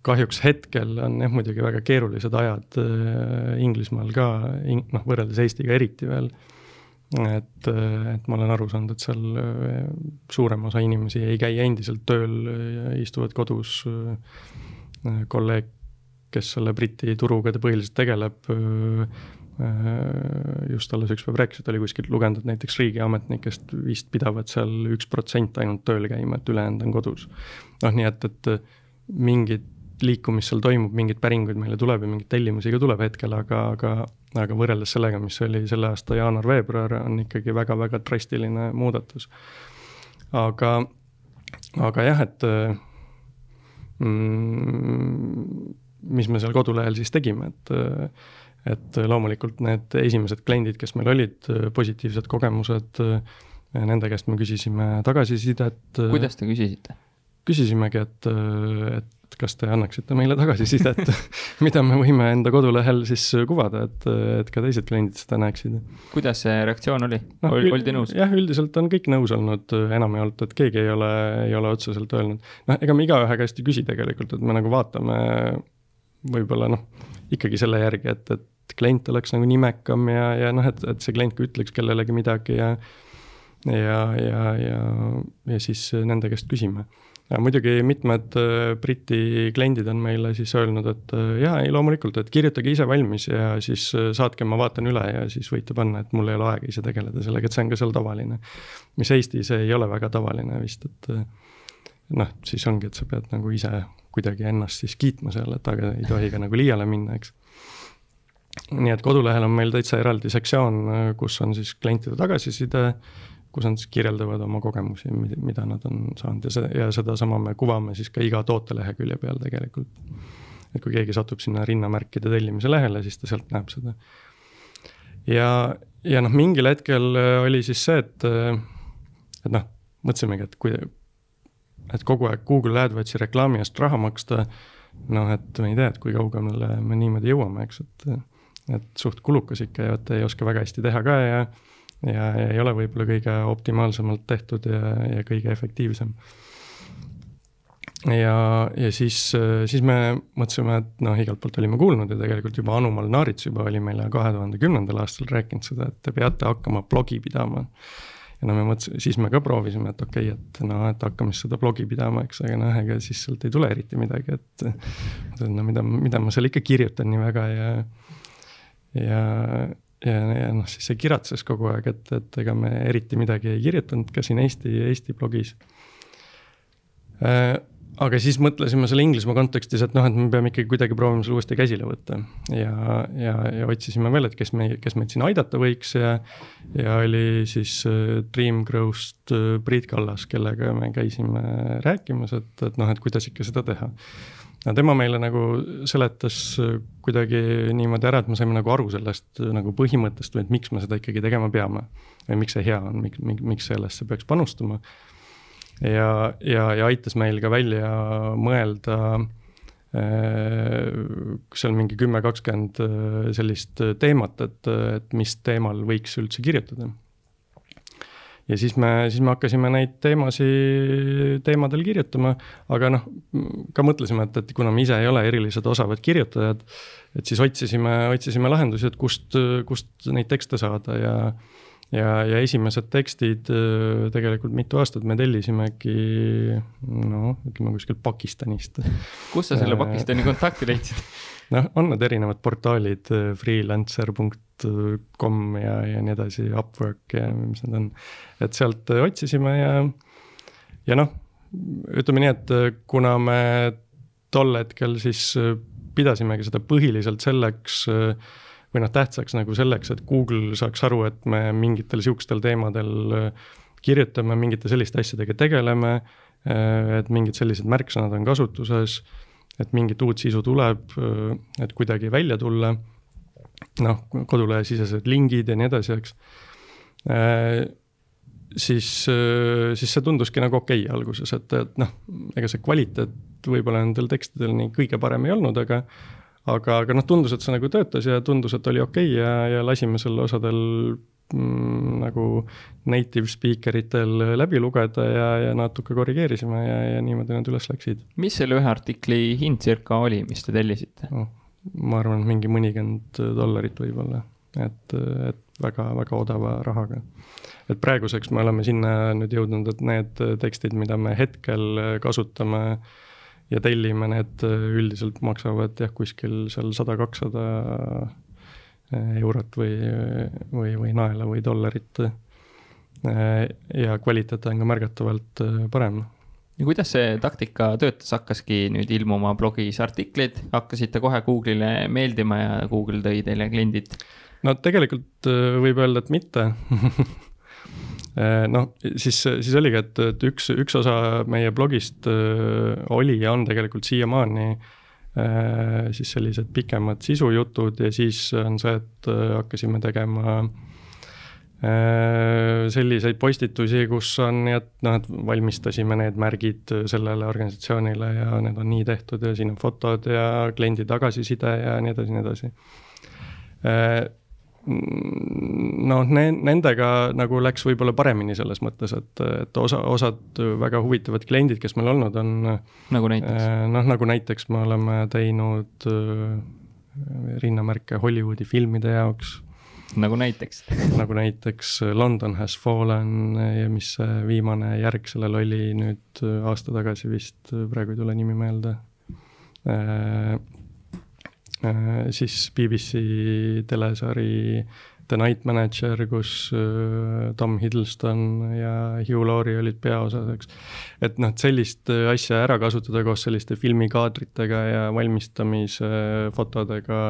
kahjuks hetkel on jah, muidugi väga keerulised ajad äh, Inglismaal ka, noh, võrreldes Eestiga eriti veel. et, et ma olen aru saanud, et seal äh, suurem osa inimesi ei käi endiselt tööl istuvad kodus. Äh, kolleeg kes selle Briti turuga põhiliselt tegeleb, just alles üks päev rääkis, et oli kuskilt lugenud, et näiteks riigiametnikest vist pidavad seal üks protsent ainult tööl käima, et ülejäänud on kodus. noh, nii et, et mingit liikumist seal toimub, mingeid päringuid meile tuleb ja mingeid tellimusi ka tuleb hetkel, aga, aga, aga võrreldes sellega, mis oli selle aasta jaanuar-veebruar, on ikkagi väga-väga drastiline muudatus. aga, aga jah, et mm, mis me seal kodulehel siis tegime, et et loomulikult need esimesed kliendid, kes meil olid, positiivsed kogemused, nende käest me küsisime tagasisidet. kuidas te küsisite? küsisimegi, et, et kas te annaksite meile tagasisidet <laughs> mida me võime enda kodulehel siis kuvada, et, et ka teised kliendid seda näeksid. kuidas see reaktsioon oli no,, oldi nõus? jah, üldiselt on kõik nõus olnud, enam ei olnud, et keegi ei ole, ei ole otseselt öelnud. noh, ega me igaühe käest ei küsi tegelikult, et me nagu vaatame võib-olla noh, ikkagi selle järgi, et, et klient oleks nagu nimekam ja, ja noh, et, et see klient ka ütleks kellelegi midagi ja ja, ja, ja, ja siis nende käest küsime. Muidugi mitmed äh, Briti kliendid on meile siis öelnud, et äh, jaa, ei loomulikult, et kirjutage ise valmis ja siis äh, saatke, ma vaatan üle ja siis võite panna, et mul ei ole aega ise tegeleda sellega, et see on ka seal tavaline. mis Eestis ei ole väga tavaline vist, et noh, siis ongi, et sa pead nagu ise kuidagi ennast siis kiitma seal, et aga ei tohi ka nagu liiale minna, eks. nii et kodulehel on meil täitsa eraldi sektsioon, kus on siis klientide tagasiside, kus nad siis kirjeldavad oma kogemusi, mida nad on saanud ja see, ja sedasama me kuvame siis ka iga tootelehekülje peal tegelikult. et kui keegi satub sinna rinnamärkide tellimise lehele, siis ta sealt näeb seda. ja, ja noh, mingil hetkel oli siis see, et, et noh, mõtlesimegi, et kui, et kogu aeg Google AdWordsi reklaami eest raha maksta, noh, et ma ei tea, et kui kaugele me niimoodi jõuame, eks, et, et suht kulukas ikka ja et ei oska väga hästi teha ka ja, ja, ja ei ole võib-olla kõige optimaalsemalt tehtud ja, ja kõige efektiivsem. ja, ja siis, siis me mõtlesime, et noh, igalt poolt olime kuulnud ja tegelikult juba Anu Malnarits juba oli meile kahe tuhande kümnendal aastal rääkinud seda, et te peate hakkama blogi pidama ja no me mõtlesime, siis me ka proovisime, et okei okay,, et noh, et hakkame siis seda blogi pidama, eks, aga noh, ega siis sealt ei tule eriti midagi, et. no mida, mida ma seal ikka kirjutan nii väga ja, ja, ja, ja noh, siis see kiratses kogu aeg, et, et ega me eriti midagi ei kirjutanud ka siin Eesti, Eesti blogis äh, aga siis mõtlesime selle Inglismaa kontekstis, et noh, et me peame ikkagi kuidagi proovima selle uuesti käsile võtta. ja, ja, ja otsisime veel, et kes me, kes meid siin aidata võiks ja, ja oli siis äh, Dream Growst äh, Priit Kallas, kellega me käisime rääkimas, et, et noh, et kuidas ikka seda teha. no tema meile nagu seletas äh, kuidagi niimoodi ära, et me saime nagu aru sellest nagu põhimõttest või et miks me seda ikkagi tegema peame. või miks see hea on, miks, miks sellesse peaks panustama ja, ja, ja aitas meil ka välja mõelda äh, seal mingi kümme, kakskümmend äh, sellist teemat, et, et mis teemal võiks üldse kirjutada. ja siis me, siis me hakkasime neid teemasid, teemadel kirjutama, aga noh, ka mõtlesime, et, et kuna me ise ei ole erilised osavad kirjutajad, et siis otsisime, otsisime lahendusi, et kust, kust neid tekste saada ja ja, ja esimesed tekstid äh, tegelikult mitu aastat me tellisimegi noh, ütleme kuskilt Pakistanist. kus sa selle äh, Pakistani kontakti leidsid? noh, on need erinevad portaalid, äh, freelancer.com ja, ja nii edasi, Upwork ja mis need on. et sealt otsisime ja, ja noh, ütleme nii, et kuna me tol hetkel siis pidasimegi seda põhiliselt selleks äh, või noh, tähtsaks nagu selleks, et Google saaks aru, et me mingitel sihukestel teemadel äh, kirjutame, mingite selliste asjadega tegeleme, äh, et mingid sellised märksõnad on kasutuses, et mingit uut sisu tuleb, äh, et kuidagi välja tulla, noh, kodulehesisesed lingid ja nii edasi, eks siis, siis see tunduski nagu okei okay alguses, et, et noh, ega see kvaliteet võib-olla nendel tekstidel nii kõige parem ei olnud, aga aga, aga noh, tundus, et see nagu töötas ja tundus, et oli okei okay ja, ja lasime selle osadel mm, nagu native speaker itel läbi lugeda ja, ja natuke korrigeerisime ja, ja niimoodi nad üles läksid. mis selle ühe artikli hind circa oli, mis te tellisite oh,? ma arvan, et mingi mõnikümmend dollarit võib-olla, et, et väga-väga odava rahaga. et praeguseks me oleme sinna nüüd jõudnud, et need tekstid, mida me hetkel kasutame äh, ja tellime, need äh, üldiselt maksavad jah, kuskil seal sada, kakssada äh, eurot või, või, või naela või dollarit. Äh, ja kvaliteet on ka märgatavalt parem ja kuidas see taktika töötas, hakkaski nüüd ilmuma blogis artiklid, hakkasite kohe Google'ile meeldima ja Google tõi teile kliendid? no tegelikult võib öelda, et mitte <laughs> noh, siis, siis oligi, et, et üks, üks osa meie blogist äh, oli ja on tegelikult siiamaani äh, siis sellised pikemad sisujutud ja siis on see, et hakkasime tegema selliseid postitusi, kus on nii, et noh, et valmistasime need märgid sellele organisatsioonile ja need on nii tehtud ja siin on fotod ja kliendi tagasiside ja nii edasi, nii edasi noh, ne-, nendega nagu läks võib-olla paremini selles mõttes, et, et osa, osad väga huvitavad kliendid, kes meil olnud on. nagu näiteks? Eh, noh, nagu näiteks me oleme teinud eh, rinnamärke Hollywoodi filmide jaoks. nagu näiteks <laughs> nagu näiteks London has fallen ja mis see viimane järg sellel oli nüüd aasta tagasi vist, praegu ei tule nimi meelde eh, siis BBC telesari The Night Manager, kus äh, Tom Hiddleston ja Hugh Laurie olid peaosas, et noh, et sellist äh, asja ära kasutada koos selliste filmikaadritega ja valmistamisfotodega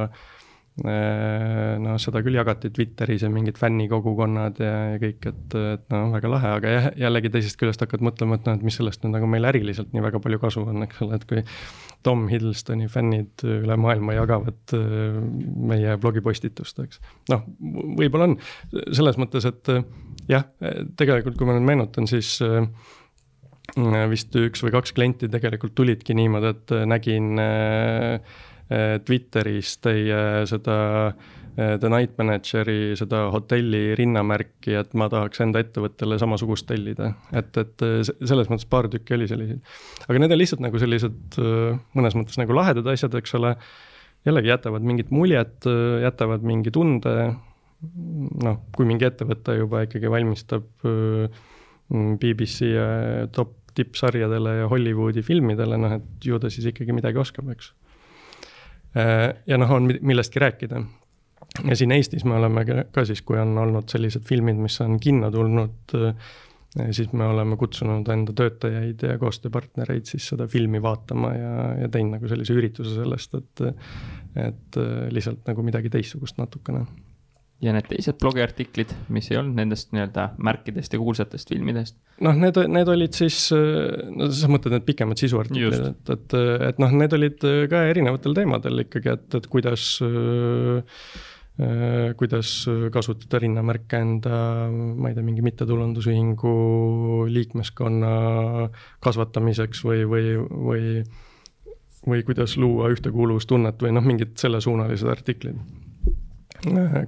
noh, seda küll jagati Twitteris ja mingid fännikogukonnad ja, ja kõik, et, et noh, väga lahe, aga jah, jällegi teisest küljest hakkad mõtlema, et noh, et mis sellest nüüd nagu meil äriliselt nii väga palju kasu on, eks ole, et kui Tom Hiddlestoni fännid üle maailma jagavad äh, meie blogipostitust, eks. noh, võib-olla on, selles mõttes, et äh, jah, tegelikult kui ma nüüd meenutan, siis äh, vist üks või kaks klienti tegelikult tulidki niimoodi, et nägin Twitteris teie seda äh, The Night Manageri seda hotelli rinnamärki, et ma tahaks enda ettevõttele samasugust tellida. et, et eh, selles mõttes paar tükki oli selliseid. aga need on lihtsalt nagu sellised eh, mõnes mõttes nagu lahedad asjad, eks ole. jällegi jätavad mingit muljet, jätavad mingi tunde. noh, kui mingi ettevõte juba ikkagi valmistab BBC top tippsarjadele ja Hollywoodi filmidele, noh et ju ta siis ikkagi midagi oskab, eks ja noh, on millestki rääkida, ja siin Eestis me oleme ka siis, kui on olnud sellised filmid, mis on kinno tulnud, siis me oleme kutsunud enda töötajaid ja koostööpartnereid siis seda filmi vaatama ja, ja teinud nagu sellise ürituse sellest, et, et lihtsalt nagu midagi teistsugust natukene ja need teised blogiartiklid, mis ei olnud nendest nii-öelda märkidest ja kuulsatest filmidest? noh, need, need olid siis, no sa mõtled need pikemad sisuartiklid, et, et, et noh, need olid ka erinevatel teemadel ikkagi, et, et kuidas äh, kuidas kasutada rinnamärke enda, ma ei tea, mingi mittetulundusühingu liikmeskonna kasvatamiseks või, või, või või kuidas luua ühtekuuluvustunnet või noh, mingid sellesuunalised artiklid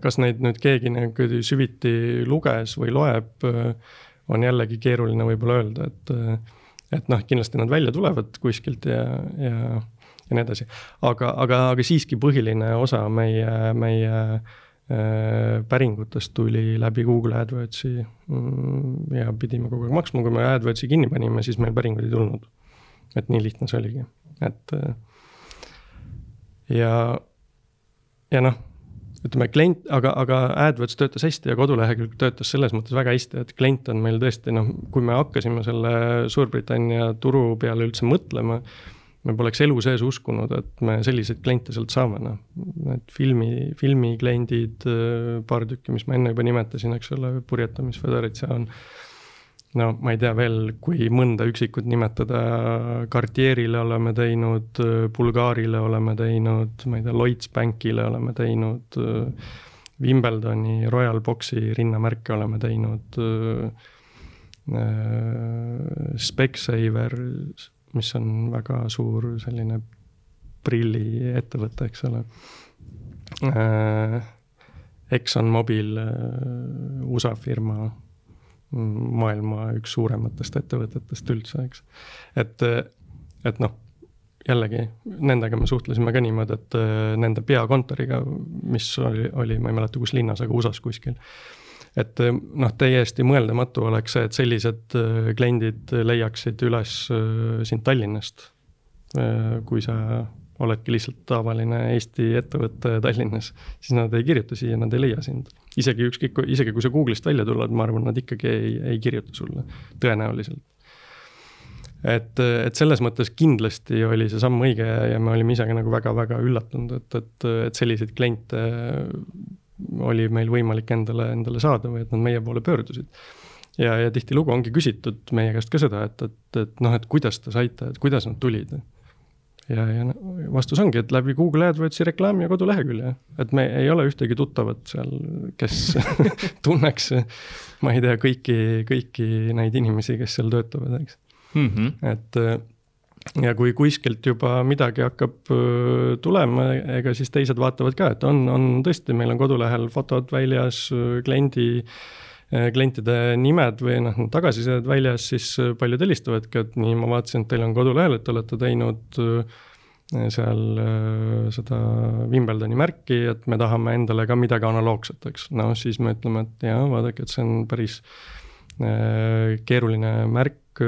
kas neid nüüd keegi nagu süviti luges või loeb, on jällegi keeruline võib-olla öelda, et, et noh, kindlasti nad välja tulevad kuskilt ja, ja, ja nii edasi. aga, aga, aga siiski põhiline osa meie, meie äh, päringutest tuli läbi Google AdWordsi mm, ja pidime kogu aeg maksma, kui me AdWordsi kinni panime, siis meil päringuid ei tulnud. et nii lihtne see oligi, et ja, ja noh ütleme, klient, aga, aga AdWords töötas hästi ja kodulehekülg töötas selles mõttes väga hästi, et klient on meil tõesti noh, kui me hakkasime selle Suurbritannia turu peale üldse mõtlema, me poleks elu sees uskunud, et me selliseid kliente sealt saame, noh. Need filmi, filmikliendid, paar tükki, mis ma enne juba nimetasin, eks ole, Purjetamisföderatsioon no ma ei tea veel, kui mõnda üksikut nimetada, Cartierile oleme teinud, Bulgaarile oleme teinud, ma ei tea, Lloyds Bankile oleme teinud, Wimbledoni Royal Boxi rinnamärke oleme teinud, Specsaver, mis on väga suur selline prilliettevõte, eks ole. ExxonMobil, USA firma maailma üks suurematest ettevõtetest üldse, eks. et, et noh, jällegi nendega me suhtlesime ka niimoodi, et äh, nende peakontoriga, mis oli, oli, ma ei mäleta, kus linnas, aga USA-s kuskil. et äh, noh, täiesti mõeldamatu oleks see, et sellised äh, kliendid leiaksid üles sind Tallinnast. kui sa oledki lihtsalt tavaline Eesti ettevõte Tallinnas, siis nad ei kirjuta siia, nad ei leia sind. Isegi ükskõik, isegi kui sa Google'ist välja tuled, ma arvan, nad ikkagi ei, ei kirjuta sulle, tõenäoliselt. et, et selles mõttes kindlasti oli see samm õige ja me olime ise ka nagu väga-väga üllatunud, et, et, et selliseid kliente oli meil võimalik endale, endale saada või et nad meie poole pöördusid. Ja, ja tihtilugu ongi küsitud meie käest ka seda, et, et, et noh, et kuidas te saite, et kuidas nad tulid ja, ja vastus ongi, et läbi Google AdWordsi reklaami ja kodulehekülje, et me ei ole ühtegi tuttavat seal, kes <laughs> tunneks, ma ei tea, kõiki, kõiki neid inimesi, kes seal töötavad, eks mm. -hmm. et ja kui kuskilt juba midagi hakkab tulema, ega siis teised vaatavad ka, et on, on tõesti, meil on kodulehel fotod väljas, kliendi klientide nimed või noh, tagasisided väljas, siis paljud helistavadki, et nii, ma vaatasin, et teil on kodulehel, et te olete teinud seal seda Wimbledoni märki, et me tahame endale ka midagi analoogset, eks. no siis me ütleme, et jaa, vaadake, et see on päris keeruline märk,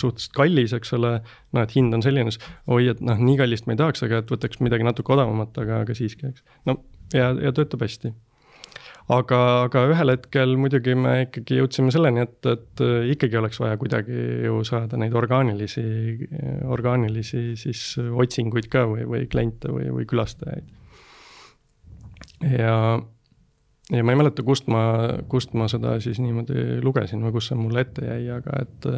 suhteliselt kallis, eks ole, noh, et hind on selline, oi, et noh, nii kallist me ei tahaks, aga et võtaks midagi natuke odavamat, aga, aga siiski, eks. no ja, ja töötab hästi aga, aga ühel hetkel muidugi me ikkagi jõudsime selleni, et, et äh, ikkagi oleks vaja kuidagi ju saada neid orgaanilisi, orgaanilisi siis otsinguid ka või, või kliente või, või külastajaid. ja, ja ma ei mäleta, kust ma, kust ma seda siis niimoodi lugesin või kus see mulle ette jäi, aga et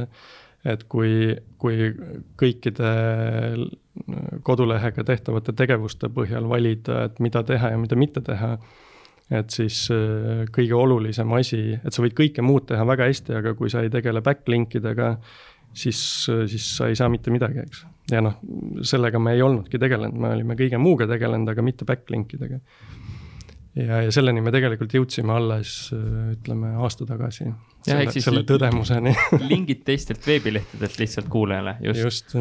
et kui, kui kõikide kodulehega tehtavate tegevuste põhjal valida, et mida teha ja mida mitte teha et siis äh, kõige olulisem asi, et sa võid kõike muud teha väga hästi, aga kui sa ei tegele backlink idega, siis, äh, siis sa ei saa mitte midagi, eks. ja noh, sellega me ei olnudki tegelenud, me olime kõige muuga tegelenud, aga mitte backlink idega. ja, ja selleni me tegelikult jõudsime alles äh, ütleme aasta tagasi. selle, selle tõdemuseni <laughs> lingid teistelt veebilehtedelt lihtsalt kuulajale, just, just..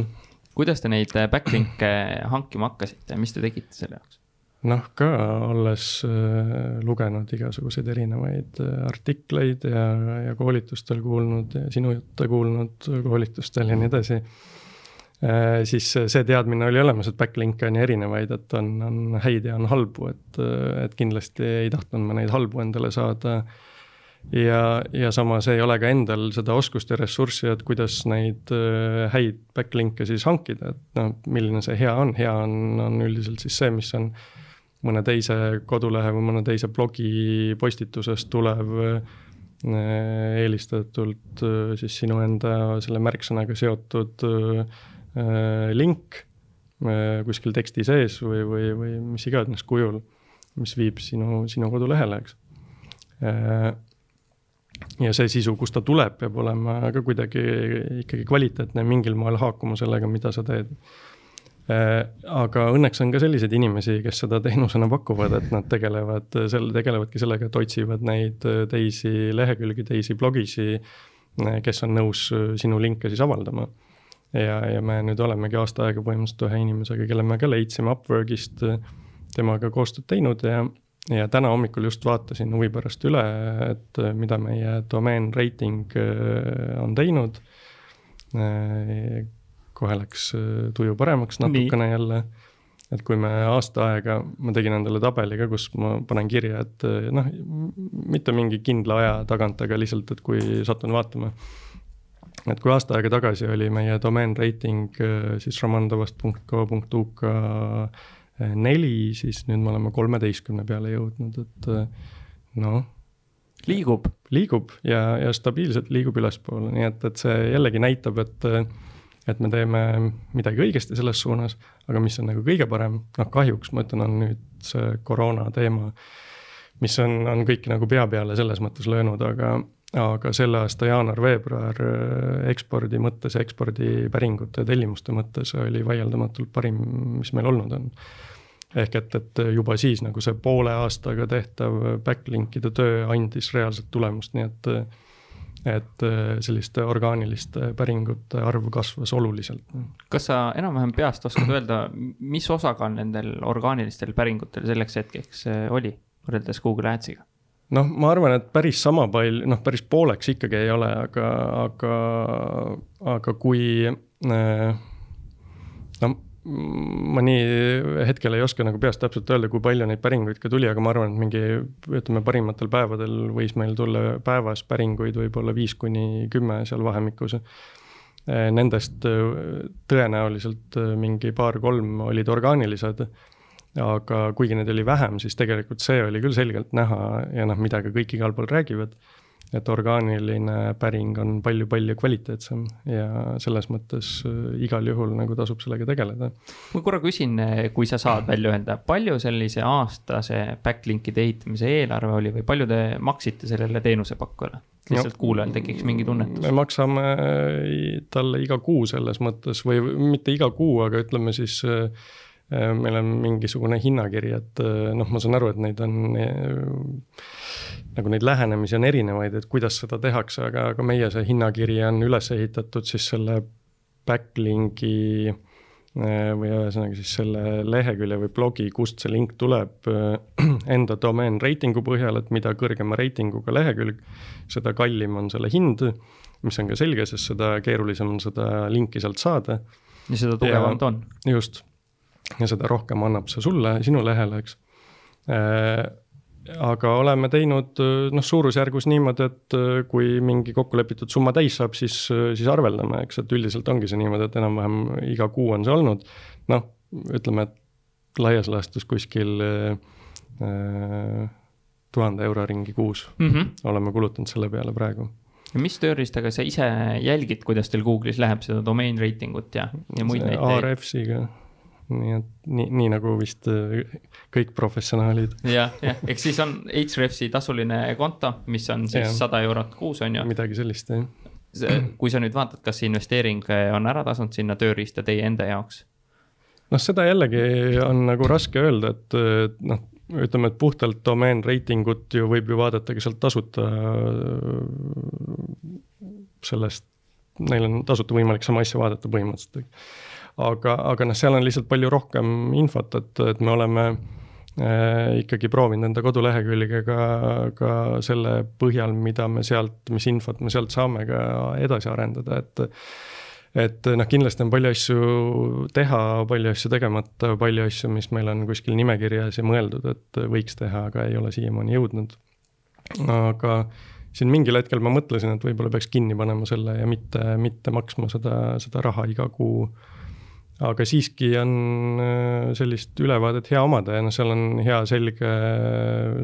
kuidas te neid backlink'e hankima hakkasite, mis te tegite selle jaoks? Noh, ka olles äh, lugenud igasuguseid erinevaid äh, artikleid ja, ja koolitustel kuulnud ja sinu jutte kuulnud koolitustel ja nii edasi äh,. siis see teadmine oli olemas, et backlink'e on erinevaid, et on, on häid ja on halbu, et, et kindlasti ei tahtnud ma neid halbu endale saada. ja, ja samas ei ole ka endal seda oskust ja ressurssi, et kuidas neid häid backlink'e siis hankida, et noh, milline see hea on, hea on, on üldiselt siis see, mis on mõne teise kodulehe või mõne teise blogi postitusest tulev äh, eelistatult äh, siis sinu enda selle märksõnaga seotud link kuskil teksti sees või, või, või mis iganes kujul, mis viib sinu, sinu kodulehele, eks ja see sisu, kust ta tuleb, peab olema ka kuidagi ikkagi kvaliteetne, mingil moel haakuma sellega, mida sa teed. Äh, aga õnneks on ka selliseid inimesi, kes seda teenusena pakuvad, et nad tegelevad selle, tegelevadki sellega, et otsivad neid teisi lehekülgi, teisi blogisi, kes on nõus sinu linke siis avaldama. ja, ja me nüüd olemegi aasta aega põhimõtteliselt ühe inimesega, kelle me ka leidsime Upworkist, temaga koostööd teinud ja ja täna hommikul just vaatasin huvi pärast üle, et äh, mida meie domeen rating äh, on teinud. Äh, kohe läks tuju paremaks natukene Nii. jälle. et kui me aasta aega, ma tegin endale tabeli ka, kus ma panen kirja, et noh, mitte mingi kindla aja tagant, aga lihtsalt, et kui satun vaatama. et kui aasta aega tagasi oli meie domeen rating siis romandovast.co.uk neli, siis nüüd me oleme kolmeteistkümne peale jõudnud, et äh, noh. liigub. liigub ja, ja stabiilselt liigub ülespoole, nii et, et see jällegi näitab, et, et me teeme midagi õigesti selles suunas, aga mis on nagu kõige parem, noh kahjuks ma ütlen, on nüüd see koroona teema, mis on, on kõik nagu pea peale selles mõttes löönud, aga aga selle aasta jaanuar-veebruar äh, ekspordi mõttes, ekspordipäringute ja tellimuste mõttes oli vaieldamatult parim, mis meil olnud on. Ehk et, et juba siis nagu see poole aastaga tehtav backlink'ide töö andis reaalset tulemust, nii et et selliste orgaaniliste päringute arv kasvas oluliselt. kas sa enam-vähem peast oskad öelda, mis osakaal nendel orgaanilistel päringutel selleks hetkeks oli, võrreldes Google Ads'iga? noh, ma arvan, et päris sama palju, noh, päris pooleks ikkagi ei ole, aga, aga, aga kui no ma nii hetkel ei oska nagu peast täpselt öelda, kui palju neid päringuid ka tuli, aga ma arvan, et mingi ütleme, parimatel päevadel võis meil tulla päevas päringuid võib-olla viis kuni kümme seal vahemikus. Nendest tõenäoliselt mingi paar-kolm olid orgaanilised. aga kuigi neid oli vähem, siis tegelikult see oli küll selgelt näha ja noh, mida ka kõik igal pool räägivad et orgaaniline päring on palju-palju kvaliteetsem ja selles mõttes äh, igal juhul nagu tasub sellega tegeleda. ma korra küsin, äh, kui sa saad välja öelda, palju sellise aastase backlink'ide ehitamise eelarve oli või palju te maksite sellele teenusepakkujale? lihtsalt kuulajal tekiks mingi tunnetus. me maksame äh, talle iga kuu selles mõttes või mitte iga kuu, aga ütleme siis meil on mingisugune hinnakiri, et noh, ma saan aru, et neid on nagu neid lähenemisi on erinevaid, et kuidas seda tehakse, aga, aga meie see hinnakiri on üles ehitatud siis selle backlink'i äh, või ühesõnaga siis selle lehekülje või blogi, kust see link tuleb äh, <clears throat> enda domeen reitingu põhjal, et mida kõrgema reitinguga lehekülg, seda kallim on selle hind, mis on ka selge, sest seda keerulisem on seda linki sealt saada. ja seda tugevam ta on. just, ja seda rohkem annab see sulle, sinu lehele, eks äh, aga oleme teinud noh, suurusjärgus niimoodi, et äh, kui mingi kokkulepitud summa täis saab, siis, äh, siis arveldame, eks, et üldiselt ongi see niimoodi, et enam-vähem iga kuu on see olnud. noh, ütleme, et laias laastus kuskil äh, tuhande euro ringi kuus mm -hmm. oleme kulutanud selle peale praegu ja mis tööriistaga sa ise jälgid, kuidas teil Google'is läheb seda domain rating ut ja, ja muid näiteid? Ahrefsiga nii et nii, nii nagu vist äh, kõik professionaalid. jah, jah, eks siis on Hrefsi tasuline konto, mis on siis sada eurot kuus, on ju. midagi sellist, jah. kui sa nüüd vaatad, kas see investeering on ära tasunud sinna tööriista teie enda jaoks? noh, seda jällegi on nagu raske öelda, et noh, ütleme, et puhtalt domeen reitingut ju võib ju vaadata ka sealt tasuta. sellest, neil on tasuta võimalik sama asja vaadata põhimõtteliselt aga, aga noh, seal on lihtsalt palju rohkem infot, et, et me oleme äh, ikkagi proovinud enda kodulehekülge ka, ka selle põhjal, mida me sealt, mis infot me sealt saame ka edasi arendada, et et noh, kindlasti on palju asju teha, palju asju tegemata, palju asju, mis meil on kuskil nimekirjas ja mõeldud, et võiks teha, aga ei ole siiamaani jõudnud. aga siin mingil hetkel ma mõtlesin, et võib-olla peaks kinni panema selle ja mitte, mitte maksma seda, seda raha iga kuu. Aga siiski on äh, sellist ülevaadet hea omada ja noh, seal on hea selge,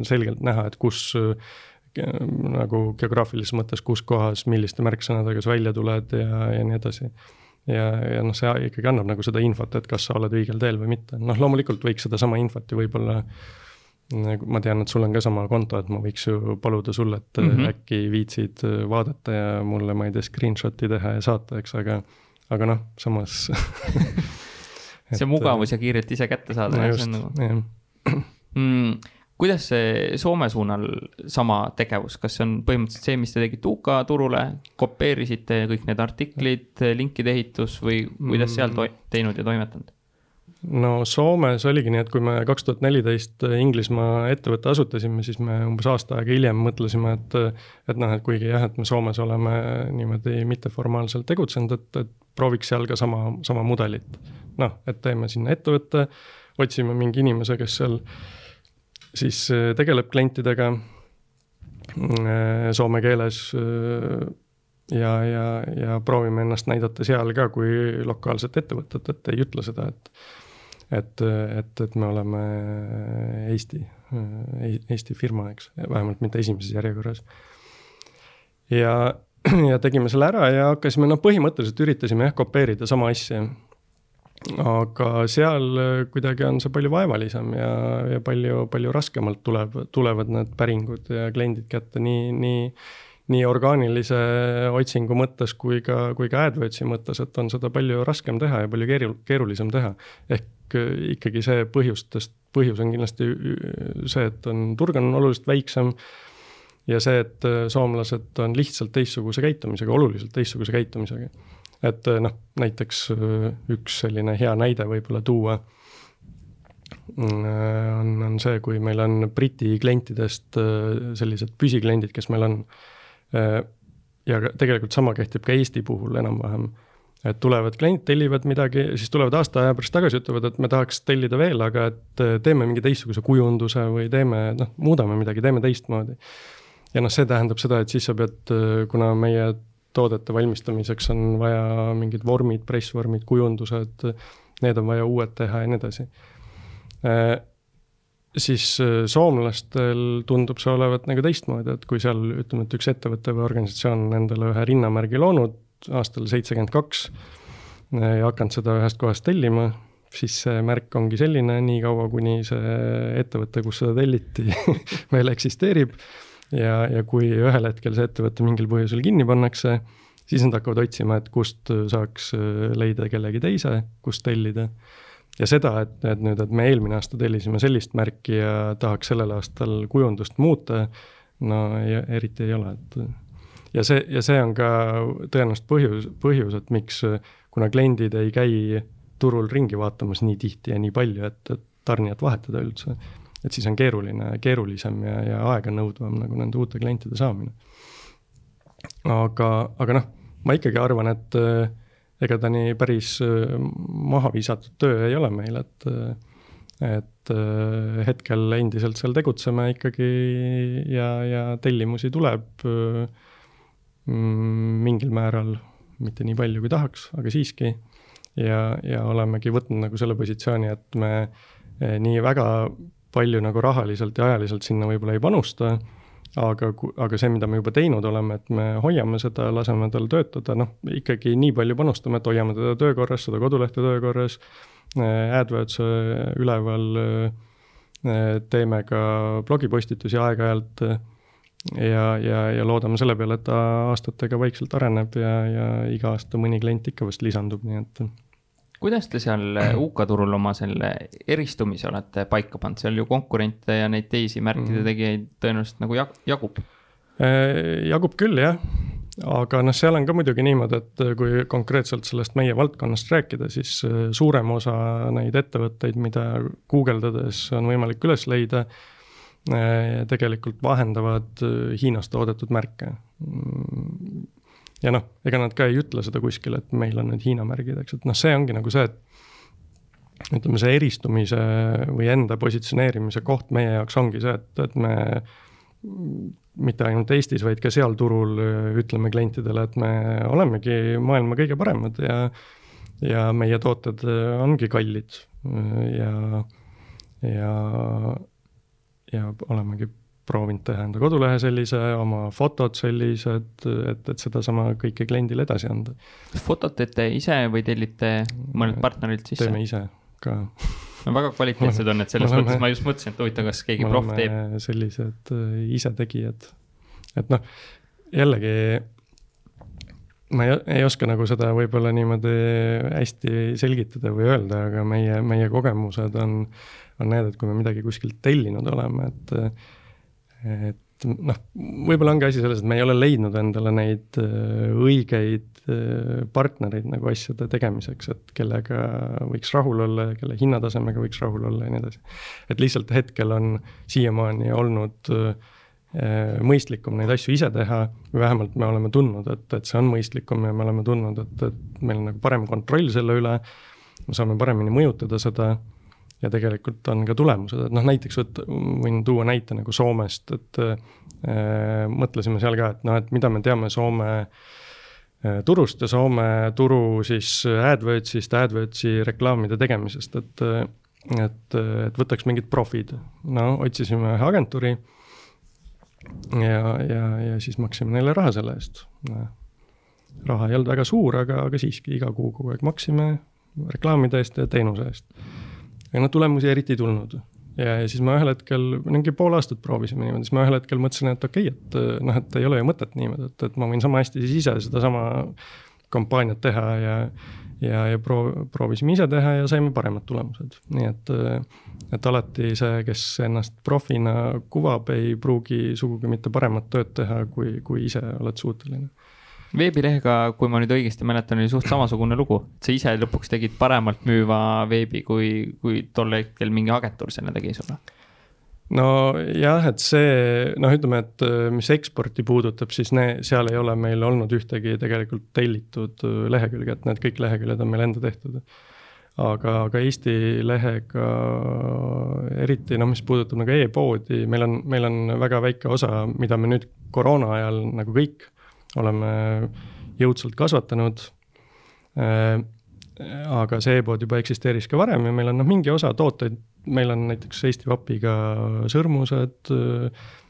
selgelt näha, et kus nagu geograafilises mõttes, kus kohas, milliste märksõnadega sa välja tuled ja, ja nii edasi. ja, ja noh, see ikkagi annab nagu seda infot, et kas sa oled õigel teel või mitte, noh loomulikult võiks sedasama infot ju võib-olla nagu ma tean, et sul on ka sama konto, et ma võiks ju paluda sul, et mm -hmm. äkki viitsid vaadata ja mulle, ma ei tea, screenshot'i teha ja saata, eks, aga, aga noh, samas <laughs> <laughs> see mugavus ja kiirelt ise kätte saada no. just, nagu... jah mm, kuidas see Soome suunal sama tegevus, kas see on põhimõtteliselt see, mis te tegite UK turule, kopeerisite kõik need artiklid, linkide ehitus või kuidas seal teinud ja toimetanud? No Soomes oligi nii, et kui me kaks tuhat neliteist Inglismaa ettevõtte asutasime, siis me umbes aasta aega hiljem mõtlesime, et et noh, et kuigi jah, et me Soomes oleme niimoodi mitteformaalselt tegutsenud, et, et prooviks seal ka sama, sama mudelit. noh, et teeme sinna ettevõtte, otsime mingi inimese, kes seal siis äh, tegeleb klientidega äh, soome keeles äh, ja, ja, ja proovime ennast näidata seal ka kui lokaalset ettevõtet, et ei ütle seda, et et, et, et me oleme Eesti, Eesti firma, eks, vähemalt mitte esimeses järjekorras. ja, ja tegime selle ära ja hakkasime, noh, põhimõtteliselt üritasime jah kopeerida sama asja aga seal kuidagi on see palju vaevalisem ja, ja palju, palju raskemalt tuleb, tulevad need päringud ja kliendid kätte nii, nii nii orgaanilise otsingu mõttes kui ka, kui ka AdWordsi mõttes, et on seda palju raskem teha ja palju keeru-, keerulisem teha. ehk ikkagi see põhjustest, põhjus on kindlasti see, et on, turg on oluliselt väiksem. ja see, et äh, soomlased on lihtsalt teistsuguse käitumisega, oluliselt teistsuguse käitumisega et äh, noh, näiteks äh, üks selline hea näide võib-olla tuua mm, on, on see, kui meil on Briti klientidest sellised püsikliendid, kes meil on. ja tegelikult sama kehtib ka Eesti puhul enam-vähem. Et tulevad klient, tellivad midagi, siis tulevad aasta aja pärast tagasi, ütlevad, et me tahaks tellida veel, aga et teeme mingi teistsuguse kujunduse või teeme, noh, muudame midagi, teeme teistmoodi. ja noh, see tähendab seda, et siis sa pead, kuna meie toodete valmistamiseks on vaja mingid vormid, pressvormid, kujundused, need on vaja uued teha ja nii edasi. Äh, siis äh, soomlastel tundub see olevat nagu teistmoodi, et kui seal ütleme, et üks ettevõte või organisatsioon on endale ühe rinnamärgi loonud aastal seitsekümmend kaks äh, ja hakanud seda ühest kohast tellima, siis see märk ongi selline, niikaua kuni see ettevõte, kus seda telliti <laughs> veel eksisteerib ja, ja kui ühel hetkel see ettevõte mingil põhjusel kinni pannakse, siis nad hakkavad otsima, et kust saaks äh, leida kellegi teise, kust tellida. ja seda, et, et nüüd, et me eelmine aasta tellisime sellist märki ja tahaks sellel aastal kujundust muuta, no ei, eriti ei ole, et ja see, ja see on ka tõenäoliselt põhjus, põhjus, et miks, kuna kliendid ei käi turul ringi vaatamas nii tihti ja nii palju, et, et tarnijat vahetada üldse et siis on keeruline, keerulisem ja, ja aeganõudvam nagu nende uute klientide saamine. aga, aga noh, ma ikkagi arvan, et äh, ega ta nii päris äh, maha visatud töö ei ole meil, et äh, et hetkel endiselt seal tegutseme ikkagi ja, ja tellimusi tuleb mm, mingil määral, mitte nii palju, kui tahaks, aga siiski. ja, ja olemegi võtnud nagu selle positsiooni, et me nii väga palju nagu rahaliselt ja ajaliselt sinna võib-olla ei panusta, aga, aga see, mida me juba teinud oleme, et me hoiame seda, laseme tal töötada, noh, ikkagi nii palju panustame, et hoiame teda töökorras, seda kodulehte töökorras, äh, AdWords äh, üleval, teeme ka blogipostitusi aeg-ajalt ja, ja, ja loodame selle peale, et ta aastatega vaikselt areneb ja, ja iga aasta mõni klient ikka vast lisandub, nii et kuidas te seal äh, <clears throat> UK turul oma selle eristumise olete paika pannud, seal ju konkurente ja neid teisi märkide mhm. tegijaid tõenäoliselt nagu jag jagub? Äh, jagub küll, jah. aga noh, seal on ka muidugi niimoodi, et äh, kui konkreetselt sellest meie valdkonnast rääkida, siis suurem osa neid ettevõtteid, mida guugeldades on võimalik üles leida, tegelikult vahendavad Hiinas toodetud märke. Mm, ja noh, ega nad ka ei ütle seda kuskil, et meil on need Hiina märgid, eks, et noh, see ongi nagu see, et ütleme, see eristumise või enda positsioneerimise koht meie jaoks ongi see, et, et me mitte ainult Eestis, vaid ka seal turul ütleme klientidele, et me olemegi maailma kõige paremad ja ja meie tooted ongi kallid. Ja, ja, ja olemegi proovinud teha enda kodulehe sellise, oma fotod sellised, et, et sedasama kõike kliendile edasi anda. kas fotot teete ise või tellite mõnelt partnerilt sisse? teeme ise ka. no väga kvaliteetsed on, et selles oleme, mõttes ma just mõtlesin, et huvitav, kas keegi proff teeb. sellised äh, isetegijad, et noh, jällegi ma ei, ei oska nagu seda võib-olla niimoodi hästi selgitada või öelda, aga meie, meie kogemused on, on need, et kui me midagi kuskilt tellinud oleme, et et noh, võib-olla ongi asi selles, et me ei ole leidnud endale neid äh, õigeid äh, partnereid nagu asjade tegemiseks, et kellega võiks rahul olla ja kelle hinnatasemega võiks rahul olla ja nii edasi. et lihtsalt hetkel on siiamaani olnud äh, mõistlikum neid asju ise teha, vähemalt me oleme tundnud, et, et see on mõistlikum ja me oleme tundnud, et, et meil on nagu parem kontroll selle üle, me saame paremini mõjutada seda ja tegelikult on ka tulemused, et noh, näiteks võtta, võin tuua näite nagu Soomest, et äh, mõtlesime seal ka, et noh, et mida me teame Soome äh, turust ja Soome turu siis AdWordsist, AdWordsi reklaamide tegemisest, et äh, et, et võtaks mingid profid. no otsisime ühe agentuuri ja, ja, ja siis maksime neile raha selle eest. raha ei olnud väga suur, aga, aga siiski iga kuu kogu aeg maksime reklaamide eest ja teenuse eest ja noh, tulemusi eriti ei tulnud. ja, ja siis ma ühel hetkel, mingi pool aastat proovisime niimoodi, siis ma ühel hetkel mõtlesin, et okei okay,, et noh, et ei ole ju mõtet niimoodi, et, et ma võin sama hästi siis ise sedasama kampaaniat teha ja ja, ja proo-, proovisime ise teha ja saime paremad tulemused, nii et et alati see, kes ennast profina kuvab, ei pruugi sugugi mitte paremat tööd teha, kui, kui ise oled suuteline veebilehega, kui ma nüüd õigesti mäletan, oli suht samasugune lugu, et sa ise lõpuks tegid paremalt müüva veebi, kui, kui tol hetkel mingi agentuur selle tegi sulle nojah, et see noh, ütleme, et äh, mis eksporti puudutab, siis ne, seal ei ole meil olnud ühtegi tegelikult tellitud äh, lehekülge, et need kõik leheküljed on meil enda tehtud. aga, aga Eesti lehega eriti noh, mis puudutab nagu e-poodi, meil on, meil on väga väike osa, mida me nüüd koroona ajal nagu kõik oleme jõudsalt kasvatanud. Äh, aga see e-pood juba eksisteeris ka varem ja meil on noh, mingi osa tooteid, meil on näiteks Eesti vapiga sõrmused,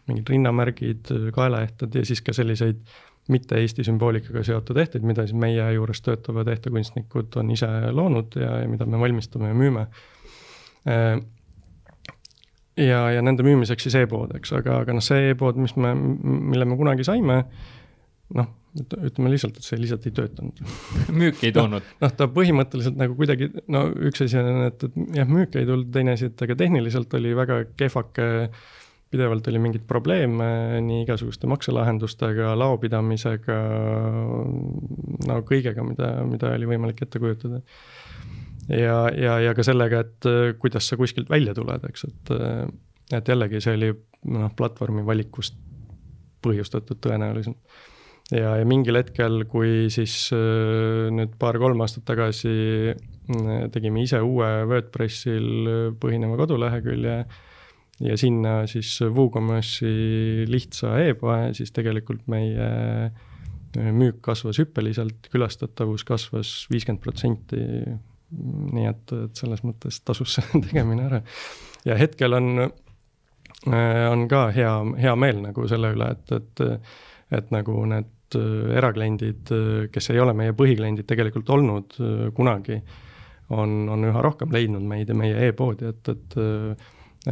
mingid rinnamärgid, kaelaehted ja siis ka selliseid mitte Eesti sümboolikaga seotud ehteid, mida siis meie juures töötavad ehtekunstnikud on ise loonud ja, ja mida me valmistame ja müüme. Äh, ja, ja nende müümiseks siis e-pood, eks, aga, aga noh, see e-pood, mis me, mille me kunagi saime noh, ütleme lihtsalt, et see lihtsalt ei töötanud <laughs> müüki ei toonud no,? noh, ta põhimõtteliselt nagu kuidagi, no üks asi on, et, et jah, müüki ei tulnud, teine asi, et aga tehniliselt oli väga kehvake, pidevalt oli mingeid probleeme nii igasuguste makselahendustega, laopidamisega, no kõigega, mida, mida oli võimalik ette kujutada. ja, ja, ja ka sellega, et kuidas sa kuskilt välja tuled, eks, et, et jällegi see oli noh, platvormi valikust põhjustatud tõenäoliselt ja, ja mingil hetkel, kui siis äh, nüüd paar-kolm aastat tagasi äh, tegime ise uue Wordpressil põhineva kodulehekülje ja sinna siis WooCommerce'i lihtsa e-poe, siis tegelikult meie äh, müük kasvas hüppeliselt, külastatavus kasvas viiskümmend protsenti. nii et, et selles mõttes tasus see <laughs> tegemine ära. ja hetkel on, on ka hea, hea meel nagu selle üle, et, et, et nagu need Äh, erakliendid, äh, kes ei ole meie põhikliendid tegelikult olnud äh, kunagi, on, on üha rohkem leidnud meid ja meie e-poodi, et, et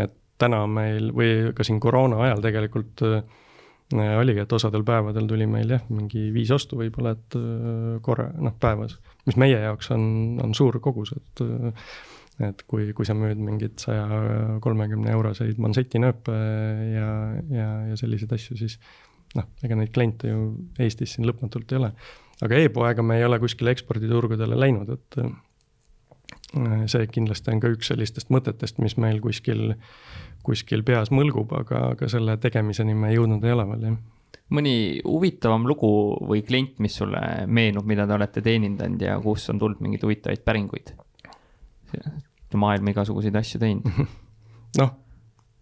et täna meil või ka siin koroona ajal tegelikult oligi, et osadel päevadel tuli meil jah, mingi viis ostu võib-olla, et korra, noh, päevas, mis meie jaoks on, on suur kogus, et et kui, kui sa müüd mingeid saja kolmekümne euroseid manseti-nööpe ja, ja, ja selliseid asju, siis noh, ega neid kliente ju Eestis siin lõpmatult ei ole. aga e-poega me ei ole kuskile eksporditurgudele läinud, et äh, see kindlasti on ka üks sellistest mõtetest, mis meil kuskil, kuskil peas mõlgub, aga, aga selle tegemiseni me jõudnud ei ole veel, jah mõni huvitavam lugu või klient, mis sulle meenub, mida te olete teenindanud ja kus on tulnud mingeid huvitavaid päringuid? maailma igasuguseid asju teinud. <laughs> noh,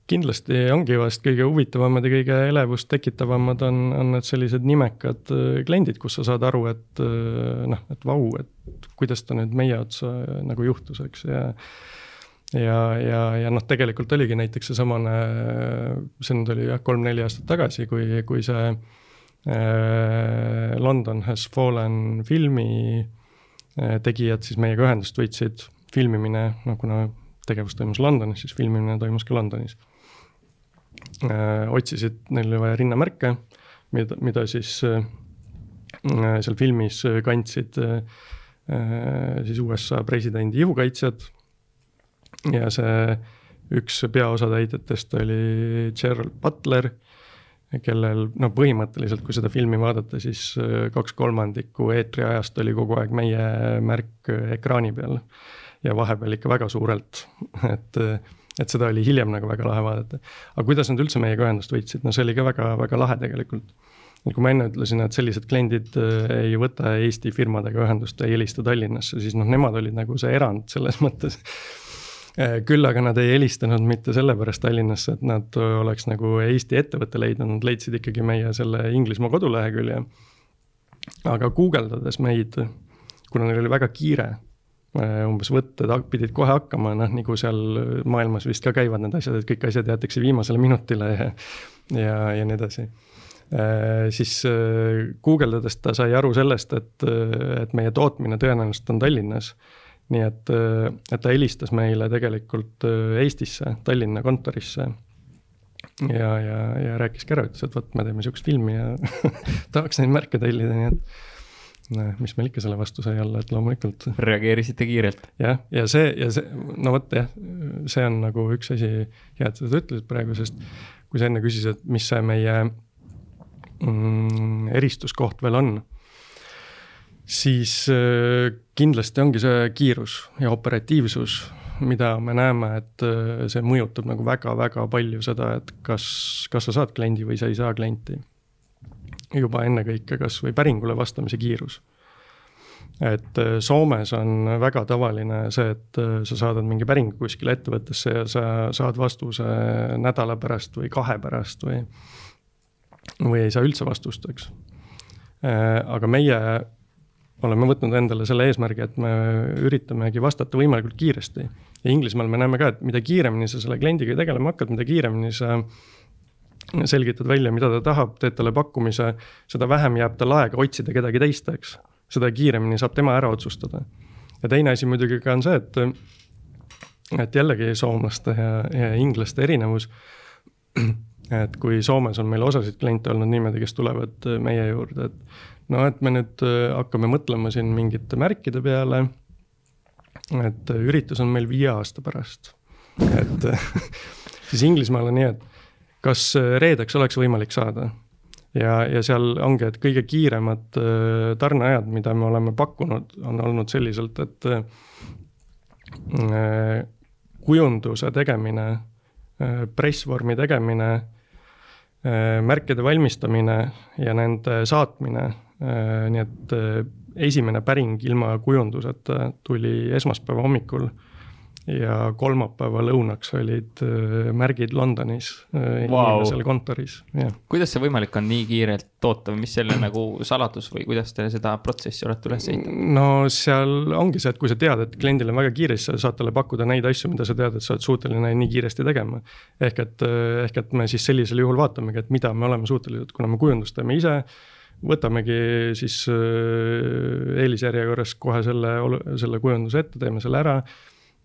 kindlasti ongi vast kõige huvitavamad ja kõige elevust tekitavamad on, on need sellised nimekad äh, kliendid, kus sa saad aru, et äh, noh, et vau, et kuidas ta nüüd meie otsa nagu juhtus, eks, ja ja, ja, ja noh, tegelikult oligi näiteks seesamane, see nüüd oli jah, kolm-neli aastat tagasi, kui, kui see äh, London Has Fallen filmi äh, tegijad siis meiega ühendust võtsid, filmimine, no kuna tegevus toimus Londonis, siis filmimine toimus ka Londonis. Äh, otsisid, neil oli vaja rinnamärke, mida, mida siis äh, seal filmis kandsid äh, siis USA presidendi ihukaitsjad. ja see üks peaosatäitjatest oli Gerald Butler, kellel no põhimõtteliselt, kui seda filmi vaadata, siis kaks kolmandikku eetriajast oli kogu aeg meie märk ekraani peal. ja vahepeal ikka väga suurelt, <laughs> et et seda oli hiljem nagu väga lahe vaadata. aga kuidas nad üldse meiega ühendust võtsid, no see oli ka väga, väga lahe tegelikult. et kui ma enne ütlesin, et sellised kliendid äh, ei võta Eesti firmadega ühendust, ei helista Tallinnasse, siis noh, nemad olid nagu see erand selles <laughs> mõttes äh, küll aga nad ei helistanud mitte sellepärast Tallinnasse, et nad oleks nagu Eesti ettevõtte leidnud, nad leidsid ikkagi meie selle Inglismaa kodulehekülje. aga guugeldades meid, kuna neil oli väga kiire Äh, umbes võtted pidid kohe hakkama, noh nagu seal maailmas vist ka käivad need asjad, et kõik asjad jäetakse viimasele minutile ja, ja, ja nii edasi. Äh, siis äh, guugeldades ta sai aru sellest, et, et meie tootmine tõenäoliselt on Tallinnas. nii et, et ta helistas meile tegelikult Eestisse, Tallinna kontorisse ja, ja, ja rääkiski ära, ütles, et vot me teeme sihukest filmi ja <laughs> tahaks neid märke tellida, nii et mis meil ikka selle vastu sai olla, et loomulikult. reageerisite kiirelt. jah, ja see ja see, no vot jah, see on nagu üks asi, hea, et sa seda ütlesid praegu, sest kui sa enne küsisid, mis see meie mm, eristuskoht veel on, siis äh, kindlasti ongi see kiirus ja operatiivsus, mida me näeme, et äh, see mõjutab nagu väga-väga palju seda, et kas, kas sa saad kliendi või sa ei saa klienti juba ennekõike kasvõi päringule vastamise kiirus. et äh, Soomes on väga tavaline see, et äh, sa saadad mingi päringu kuskile ettevõttesse ja sa saad vastuse nädala pärast või kahe pärast või, või ei saa üldse vastust, eks. Äh, aga meie oleme võtnud endale selle eesmärgi, et me üritamegi vastata võimalikult kiiresti. ja Inglismaal me näeme ka, et mida kiiremini sa selle kliendiga tegelema hakkad, mida kiiremini sa äh, selgitad välja, mida ta tahab, teed talle pakkumise, seda vähem jääb tal aega otsida kedagi teist, eks. seda kiiremini saab tema ära otsustada. ja teine asi muidugi ka on see, et, et jällegi soomlaste ja, ja inglaste erinevus. et kui Soomes on meil osasid kliente olnud niimoodi, kes tulevad meie juurde, et no et me nüüd hakkame mõtlema siin mingite märkide peale. et üritus on meil viie aasta pärast, et <laughs> siis Inglismaal on nii, et kas äh, reedeks oleks võimalik saada. ja, ja seal ongi, et kõige kiiremad äh, tarneajad, mida me oleme pakkunud, on olnud selliselt, et äh, kujunduse tegemine, pressvormi tegemine, märkide valmistamine ja nende saatmine, nii et esimene päring ilma kujunduseta tuli esmaspäeva hommikul ja kolmapäeva lõunaks olid äh, märgid Londonis wow. Äh, inimesel kontoris, jah. kuidas see võimalik on nii kiirelt toota või mis selle <clears throat> nagu saladus või kuidas te seda protsessi olete üles ehitanud? no seal ongi see, et kui sa tead, et kliendil on väga kiire, siis sa saad talle pakkuda neid asju, mida sa tead, et sa oled suuteline nii kiiresti tegema. ehk et, äh, ehk et me siis sellisel juhul vaatamegi, et mida me oleme suutelised, kuna me kujundust teeme ise võtamegi siis eelisjärjekorras kohe selle, selle kujunduse ette, teeme selle ära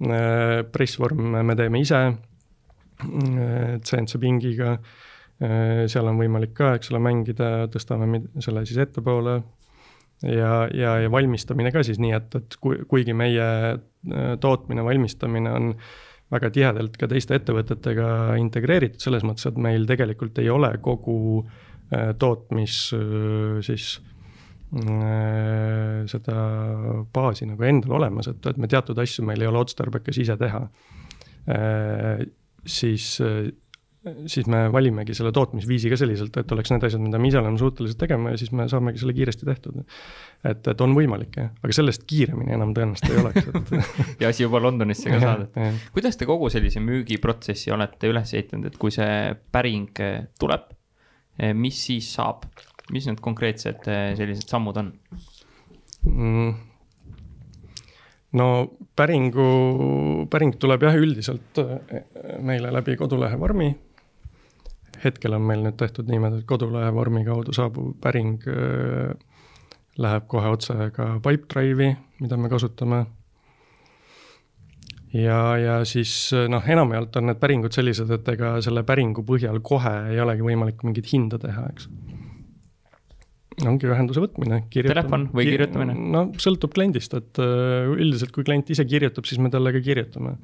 pressvorm me teeme ise äh, CNC pingiga, äh, seal on võimalik ka, eks ole, mängida, tõstame selle siis ettepoole. Ja, ja, ja valmistamine ka siis nii, et, et kui, kuigi meie tootmine, valmistamine on väga tihedalt ka teiste ettevõtetega integreeritud, selles mõttes, et meil tegelikult ei ole kogu tootmis siis Äh, seda baasi nagu endal olemas, et, et me teatud asju meil ei ole otstarbekas ise teha. Äh, siis äh, siis me valimegi selle tootmisviisi ka selliselt, et oleks need asjad, mida me ise oleme suutelised tegema ja siis me saamegi selle kiiresti tehtud. et, et on võimalik jah, aga sellest kiiremini enam tõenäoliselt ei oleks, et <laughs> <laughs> ja asi juba Londonisse ka saadeti. kuidas te kogu sellise müügiprotsessi olete üles ehitanud, et kui see päring tuleb, mis siis saab, mis need konkreetsed sellised sammud on mm.? no päringu, päring tuleb jah, üldiselt meile läbi kodulehe vormi hetkel on meil nüüd tehtud niimoodi, et kodulehe vormi kaudu saabuv päring äh, läheb kohe otse ka Pipedrive'i, mida me kasutame. ja, ja siis noh, enamjaolt on need päringud sellised, et ega selle päringu põhjal kohe ei olegi võimalik mingit hinda teha, eks ongi ühenduse võtmine. Telefon või kirjutamine? no sõltub kliendist, et äh, üldiselt kui klient ise kirjutab, siis me talle ka kirjutame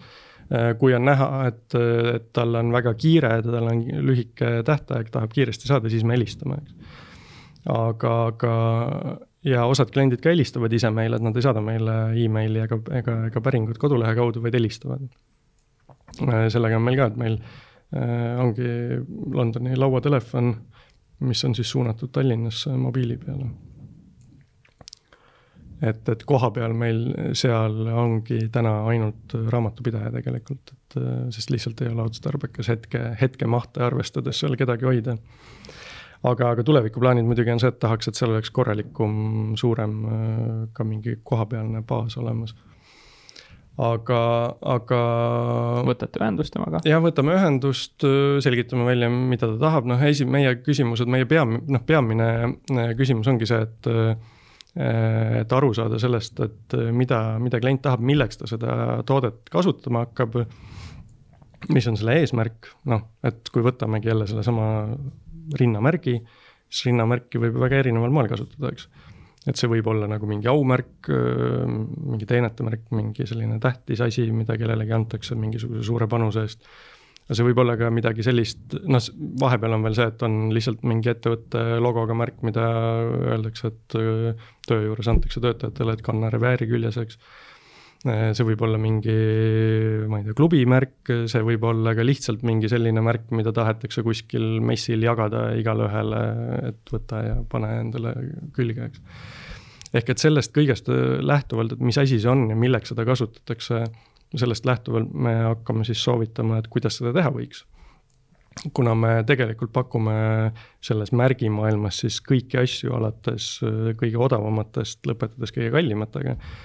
Äh, kui on näha, et, et tal on väga kiire, tal on lühike tähtaeg, tahab kiiresti saada, siis me helistame, eks. aga, aga ja osad kliendid ka helistavad ise meile, et nad ei saada meile emaili ega, ega, ega päringut kodulehe kaudu, vaid helistavad. Äh, sellega on meil ka, et meil ongi Londoni lauatelefon, mis on siis suunatud Tallinnasse mobiili peale et, et kohapeal meil seal ongi täna ainult raamatupidaja tegelikult, et sest lihtsalt ei ole otstarbekas hetke, hetkemahte arvestades seal kedagi hoida. aga, aga tulevikuplaanid muidugi on see, et tahaks, et seal oleks korralikum, suurem ka mingi kohapealne baas olemas aga, aga. võtate ühendust temaga? jah, võtame ühendust, selgitame välja, mida ta tahab, noh, esi-, meie küsimused, meie peam-, noh, peamine küsimus ongi see, et Äh, et aru saada sellest, et äh, mida, mida klient tahab, milleks ta seda toodet kasutama hakkab. mis on selle eesmärk, noh, et kui võtamegi jälle sellesama rinnamärgi, siis rinnamärki võib väga erineval moel kasutada, eks. Et see võib olla nagu mingi aumärk, mingi teenetemärk, mingi selline tähtis asi, mida kellelegi antakse mingisuguse suure panuse eest see võib olla ka midagi sellist, noh, vahepeal on veel see, et on lihtsalt mingi ettevõtte logoga märk, mida öeldakse, et töö juures antakse töötajatele, et kanna revääri küljes, eks. Äh, see võib olla mingi, ma ei tea, klubimärk, see võib olla ka lihtsalt mingi selline märk, mida tahetakse kuskil messil jagada igale ühele, et võta ja pane endale külge, eks. ehk et sellest kõigest lähtuvalt, et mis asi see on ja milleks seda kasutatakse sellest lähtuvalt me hakkame siis soovitama, et kuidas seda teha võiks. kuna me tegelikult pakume selles märgimaailmas siis kõiki asju, alates äh, kõige odavamatest, lõpetades kõige kallimatega äh,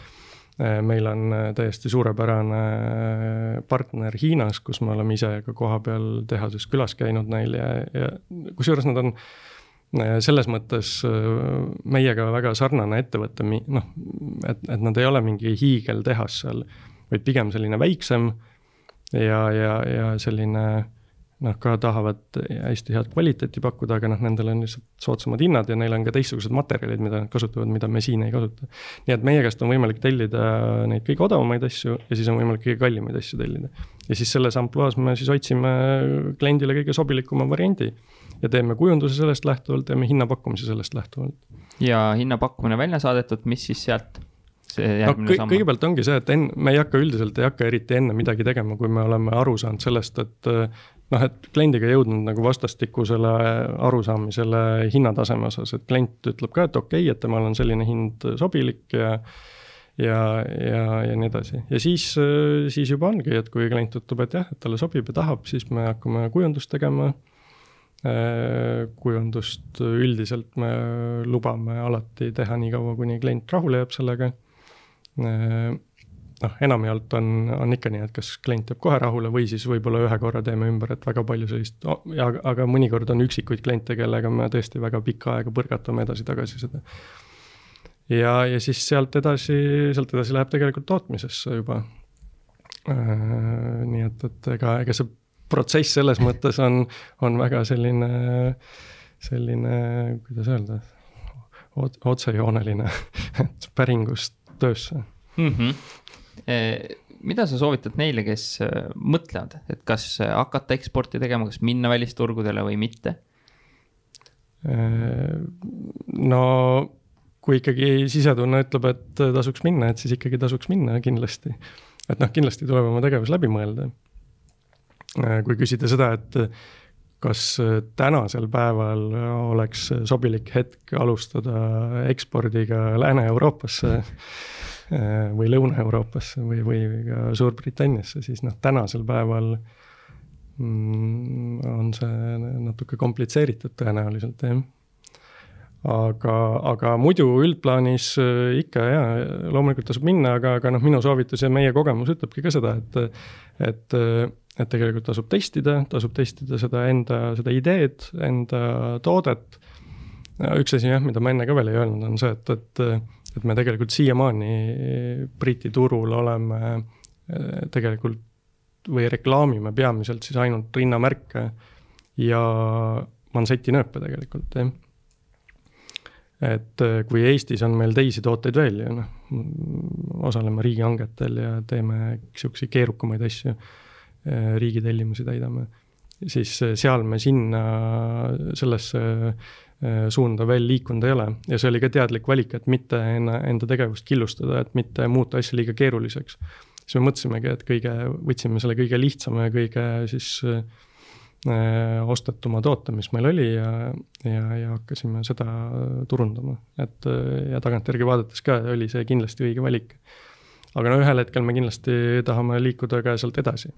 meil on äh, täiesti suurepärane partner Hiinas, kus me oleme ise ka kohapeal tehases külas käinud neil ja, ja kusjuures nad on selles mõttes meiega väga sarnane ettevõte, noh, et, et nad ei ole mingi hiigeltehas seal vaid pigem selline väiksem ja, ja, ja selline noh, ka tahavad hästi head kvaliteeti pakkuda, aga noh, nendel on lihtsalt soodsamad hinnad ja neil on ka teistsugused materjalid, mida nad kasutavad, mida me siin ei kasuta. nii et meie käest on võimalik tellida neid kõige odavamaid asju ja siis on võimalik kõige kallimaid asju tellida. ja siis selles ampluaas me siis otsime kliendile kõige sobilikuma variandi ja teeme kujunduse sellest lähtuvalt, teeme hinnapakkumise sellest lähtuvalt. ja hinnapakkumine välja saadetud, mis siis sealt no kõik, kõigepealt ongi see, et enne, me ei hakka üldiselt, ei hakka eriti enne midagi tegema, kui me oleme aru saanud sellest, et noh, et kliendiga jõudnud nagu vastastikusele arusaamisele hinnataseme osas, et klient ütleb ka, et okei okay,, et temal on selline hind sobilik ja ja, ja, ja nii edasi. Ja siis, siis juba ongi, et kui klient ütleb, et jah, et talle sobib ja tahab, siis me hakkame kujundust tegema. Kujundust üldiselt me lubame alati teha nii kaua, kuni klient rahule jääb sellega. Äh, noh, enamjaolt on, on ikka nii, et kas klient jääb kohe rahule või siis võib-olla ühe korra teeme ümber, et väga palju sellist oh,, aga, aga mõnikord on üksikuid kliente, kellega me tõesti väga pikka aega põrgatame edasi-tagasi seda. ja, ja siis sealt edasi, sealt edasi läheb tegelikult tootmisesse juba. Äh, nii et, et ega, ega see protsess selles mõttes on, on väga selline, selline, kuidas öelda, otsejooneline, et päringust töösse mm. -hmm. Mida sa soovitad neile, kes eh, mõtlevad, et kas eh, hakata eksporti tegema, kas minna välisturgudele või mitte? no kui ikkagi sisetunne ütleb, et tasuks minna, et siis ikkagi tasuks minna kindlasti. et noh, kindlasti tuleb oma tegevus läbi mõelda. kui küsida seda, et kas tänasel päeval oleks sobilik hetk alustada ekspordiga Lääne-Euroopasse või Lõuna-Euroopasse või, või ka Suurbritanniasse, siis noh, tänasel päeval mm, on see natuke komplitseeritud tõenäoliselt, jah aga, aga muidu üldplaanis äh, ikka ja loomulikult tasub minna, aga, aga noh, minu soovitus ja meie kogemus ütlebki ka seda, et, et, et tegelikult tasub testida, tasub testida seda enda, seda ideed, enda toodet. üks asi jah, mida ma enne ka veel ei öelnud, on see, et, et, et me tegelikult siiamaani Briti turul oleme äh, tegelikult või reklaamime peamiselt siis ainult rinnamärke ja manseti nööpe tegelikult, jah. Et äh, kui Eestis on meil teisi tooteid veel ja noh, osaleme riigihangetel ja teeme siukseid keerukamaid asju, riigi tellimusi täidame, siis seal me sinna, sellesse suunda veel liikunud ei ole ja see oli ka teadlik valik, et mitte enne, enda tegevust killustada, et mitte muuta asja liiga keeruliseks. siis me mõtlesimegi, et kõige, võtsime selle kõige lihtsama ja kõige siis äh, Äh, ostetuma toote, mis meil oli ja, ja, ja hakkasime seda turundama, et ja tagantjärgi vaadates ka oli see kindlasti õige valik. aga no ühel hetkel me kindlasti tahame liikuda ka sealt edasi.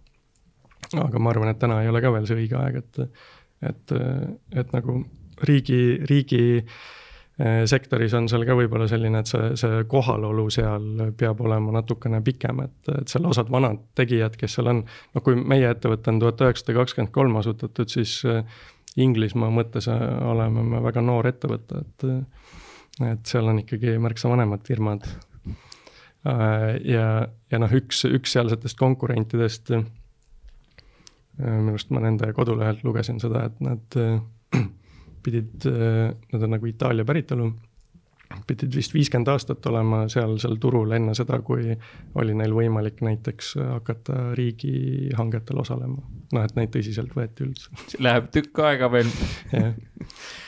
aga ma arvan, et täna ei ole ka veel see õige aeg, et, et, et nagu riigi, riigi äh, on seal ka võib-olla selline, et see, see kohalolu seal peab olema natukene pikem, et, et seal osad vanad tegijad, kes seal on. noh, kui meie ettevõte on tuhat üheksasada kakskümmend kolm asutatud, siis äh, Inglismaa mõttes äh, oleme me väga noor ettevõte, et. et seal on ikkagi märksa vanemad firmad. ja, ja noh, üks, üks sealsetest konkurentidest. minu arust ma nende kodulehelt lugesin seda, et nad pidid, äh, nad on nagu Itaalia päritolu, pidid vist viiskümmend aastat olema seal, seal turul enne seda, kui oli neil võimalik näiteks hakata riigihangetel osalema. noh, et neid tõsiselt võeti üldse. Läheb tükk aega veel. jah,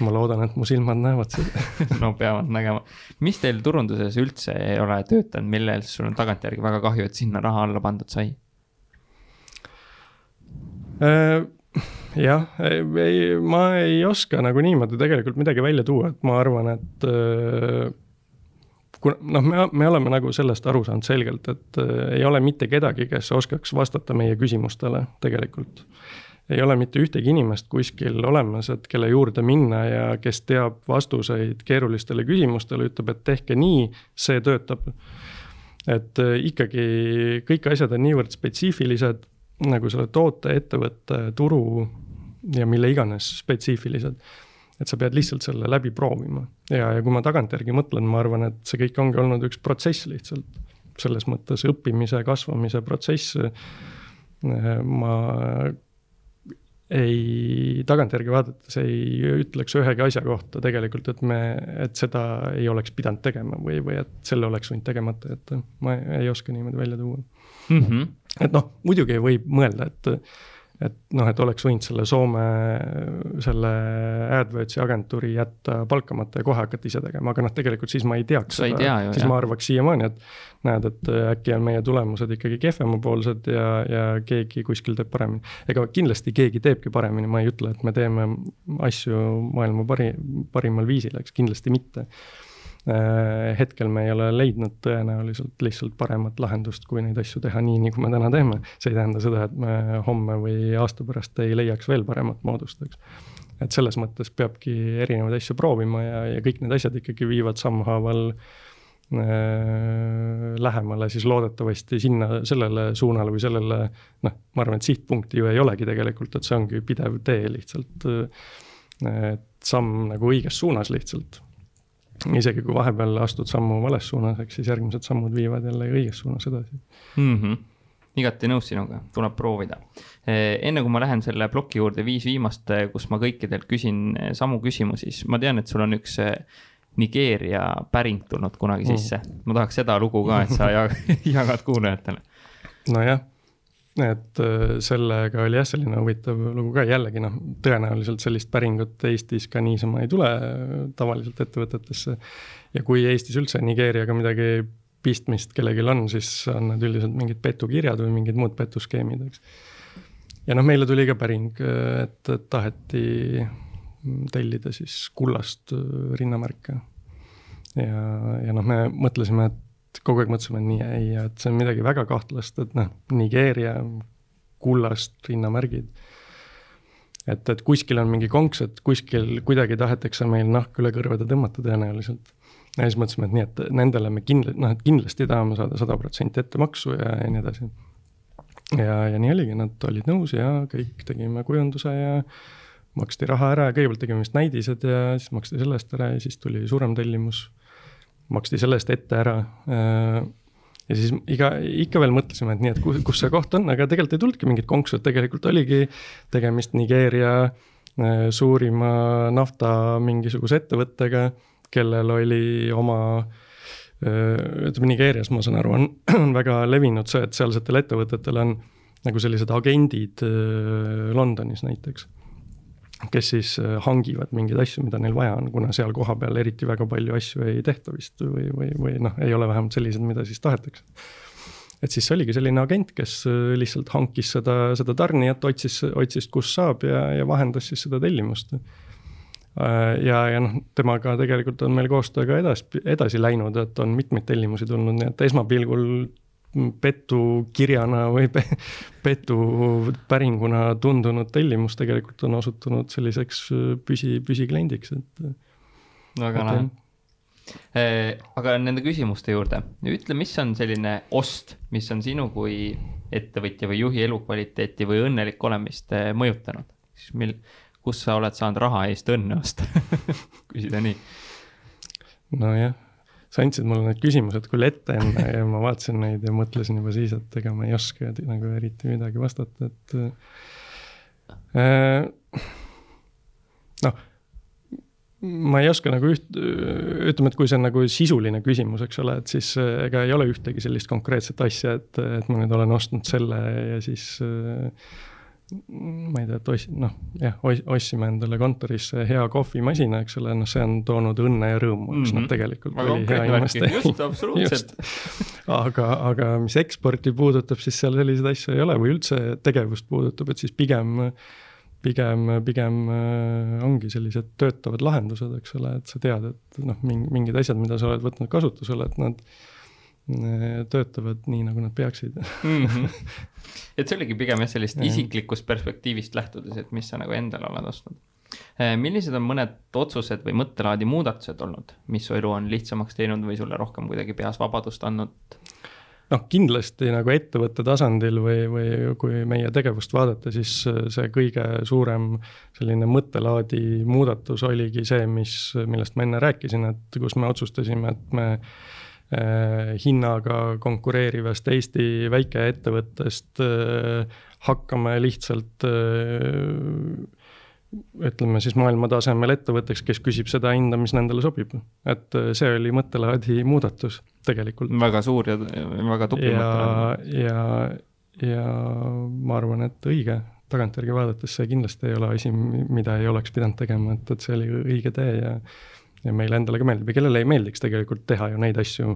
ma loodan, et mu silmad näevad seda <laughs> no peavad nägema. mis teil turunduses üldse ei ole töötanud, millel sul on tagantjärgi väga kahju, et sinna raha alla pandud sai äh,? Jah, ei, ma ei oska nagu niimoodi tegelikult midagi välja tuua, et ma arvan, et äh, kuna noh, me, me oleme nagu sellest aru saanud selgelt, et äh, ei ole mitte kedagi, kes oskaks vastata meie küsimustele tegelikult. ei ole mitte ühtegi inimest kuskil olemas, et kelle juurde minna ja kes teab vastuseid keerulistele küsimustele, ütleb, et tehke nii, see töötab. et äh, ikkagi kõik asjad on niivõrd spetsiifilised nagu selle toote, ettevõtte, turu ja mille iganes spetsiifilised. et sa pead lihtsalt selle läbi proovima ja, ja kui ma tagantjärgi mõtlen, ma arvan, et see kõik ongi olnud üks protsess lihtsalt. selles mõttes õppimise, kasvamise protsess. ma ei, tagantjärgi vaadates ei ütleks ühegi asja kohta tegelikult, et me, et seda ei oleks pidanud tegema või, või et selle oleks võinud tegemata jätta, ma ei oska niimoodi välja tuua mm. -hmm. et noh, muidugi võib mõelda, et et noh, et oleks võinud selle Soome, selle AdWordsi agentuuri jätta palkamata ja kohe hakata ise tegema, aga noh, tegelikult siis ma ei teaks sa seda, siis jah. ma arvaks siiamaani, et näed, et äkki on meie tulemused ikkagi kehvemapoolsed ja, ja keegi kuskil teeb paremini. ega kindlasti keegi teebki paremini, ma ei ütle, et me teeme asju maailma pari, parimal viisil, eks kindlasti mitte hetkel me ei ole leidnud tõenäoliselt lihtsalt paremat lahendust, kui neid asju teha nii, nagu me täna teeme. see ei tähenda seda, et me homme või aasta pärast ei leiaks veel paremat moodust, eks. et selles mõttes peabki erinevaid asju proovima ja, ja kõik need asjad ikkagi viivad sammhaaval äh, lähemale siis loodetavasti sinna, sellele suunale või sellele noh, ma arvan, et sihtpunkti ju ei olegi tegelikult, et see ongi pidev tee lihtsalt. Äh, et samm nagu õiges suunas lihtsalt isegi kui vahepeal astud sammu vales suunas, eks siis järgmised sammud viivad jälle õiges suunas edasi mm. -hmm igati nõus sinuga, tuleb proovida. Eh, enne kui ma lähen selle ploki juurde, viis viimast, eh, kus ma kõikidelt küsin eh, samu küsimusi, siis ma tean, et sul on üks Nigeeria päring tulnud kunagi mm. sisse. ma tahaks seda lugu ka, et sa <laughs> jagad kuulajatele. nojah et äh, sellega oli jah, selline huvitav lugu ka, jällegi noh, tõenäoliselt sellist päringut Eestis ka niisama ei tule äh, tavaliselt ettevõtetesse. ja kui Eestis üldse Nigeeriaga midagi pistmist kellelgi on, siis on need üldiselt mingid petukirjad või mingid muud petuskeemid, eks. ja noh, meile tuli ka päring, et, et taheti tellida siis kullast rinnamärke. ja, ja noh, me mõtlesime, et kogu aeg mõtlesime, et nii ei, et see on midagi väga kahtlast, et noh, Nigeeria kullast rinnamärgid. et, et kuskil on mingi konks, et kuskil kuidagi tahetakse meil nahk üle kõrvade tõmmata tõenäoliselt. ja siis mõtlesime, et nii, et nendele me kindla-, noh, et kindlasti tahame saada sada protsenti ettemaksu ja, ja nii edasi. ja, ja nii oligi, nad olid nõus ja kõik tegime kujunduse ja maksti raha ära ja kõigepealt tegime vist näidised ja siis maksti selle eest ära ja siis tuli suurem tellimus. Maksti selle eest ette ära äh, ja siis iga, ikka veel mõtlesime, et nii, et kus, kus see koht on, aga tegelikult ei tulnudki mingit konksu, et tegelikult oligi tegemist Nigeeria äh, suurima nafta mingisuguse ettevõttega, kellel oli oma äh, ütleme, Nigeerias, ma saan aru, on, <clears throat> on väga levinud see, et sealsetel ettevõtetel on nagu sellised agendid Londonis näiteks kes siis äh, hangivad mingeid asju, mida neil vaja on, kuna seal kohapeal eriti väga palju asju ei tehta vist või, või, või noh, ei ole vähemalt sellised, mida siis tahetakse. et siis oligi selline agent, kes äh, lihtsalt hankis seda, seda tarnijat, otsis, otsis, kus saab ja, ja vahendas siis seda tellimust. Äh, ja, ja noh, temaga tegelikult on meil koostöö ka edasi, edasi läinud, et on mitmeid tellimusi tulnud, nii et esmapilgul petukirjana või pe, petupäringuna tundunud tellimus tegelikult on osutunud selliseks äh, püsi, püsikliendiks, et. väga lahe. Äh, aga nende küsimuste juurde, ütle, mis on selline ost, mis on sinu kui ettevõtja või juhi elukvaliteeti või õnnelik olemist äh, mõjutanud, siis mil, kus sa oled saanud raha eest õnne osta <laughs> küsida nii. nojah sa andsid mulle need küsimused küll ette enne ja ma vaatasin neid ja mõtlesin juba siis, et ega ma ei oska nagu eriti midagi vastata, et äh,. noh, ma ei oska nagu üht, ütleme, et kui see on nagu sisuline küsimus, eks ole, et siis äh, ega ei ole ühtegi sellist konkreetset asja, et, et ma nüüd olen ostnud selle ja siis äh, ma ei tea, et oss-, noh, jah, ostsime endale kontorisse hea kohvimasina, eks ole, noh, see on toonud õnne ja rõõmu, eks mm -hmm. noh, tegelikult Aga oli hea inimeste. just, absoluutselt aga, aga mis eksporti puudutab, siis seal selliseid asju ei ole või üldse tegevust puudutab, et siis pigem pigem, pigem äh, ongi sellised töötavad lahendused, eks ole, et sa tead, et noh, mingid asjad, mida sa oled võtnud kasutusele, et nad äh, töötavad nii, nagu nad peaksid mm. -hmm <laughs> et see oligi pigem jah, sellist mm. isiklikust perspektiivist lähtudes, et mis sa nagu endale oled ostnud. Eh, millised on mõned otsused või mõttelaadi muudatused olnud, mis su elu on lihtsamaks teinud või sulle rohkem kuidagi peas vabadust andnud? noh, kindlasti nagu ettevõtte tasandil või, või kui meie tegevust vaadata, siis see kõige suurem selline mõttelaadi muudatus oligi see, mis, millest ma enne rääkisin, et kus me otsustasime, et me Äh, hinnaga konkureerivast Eesti väikeettevõttest äh, hakkame lihtsalt äh, ütleme siis maailmatasemel ettevõtteks, kes küsib seda hinda, mis nendele sobib. et see oli mõttelaadi muudatus tegelikult. väga suur ja väga tubli ja, mõttelaadi. ja, ja ma arvan, et õige, tagantjärgi vaadates see kindlasti ei ole asi, mida ei oleks pidanud tegema, et, et see oli õige tee ja ja meile endale ka meeldib ja kellele ei meeldiks tegelikult teha ju neid asju,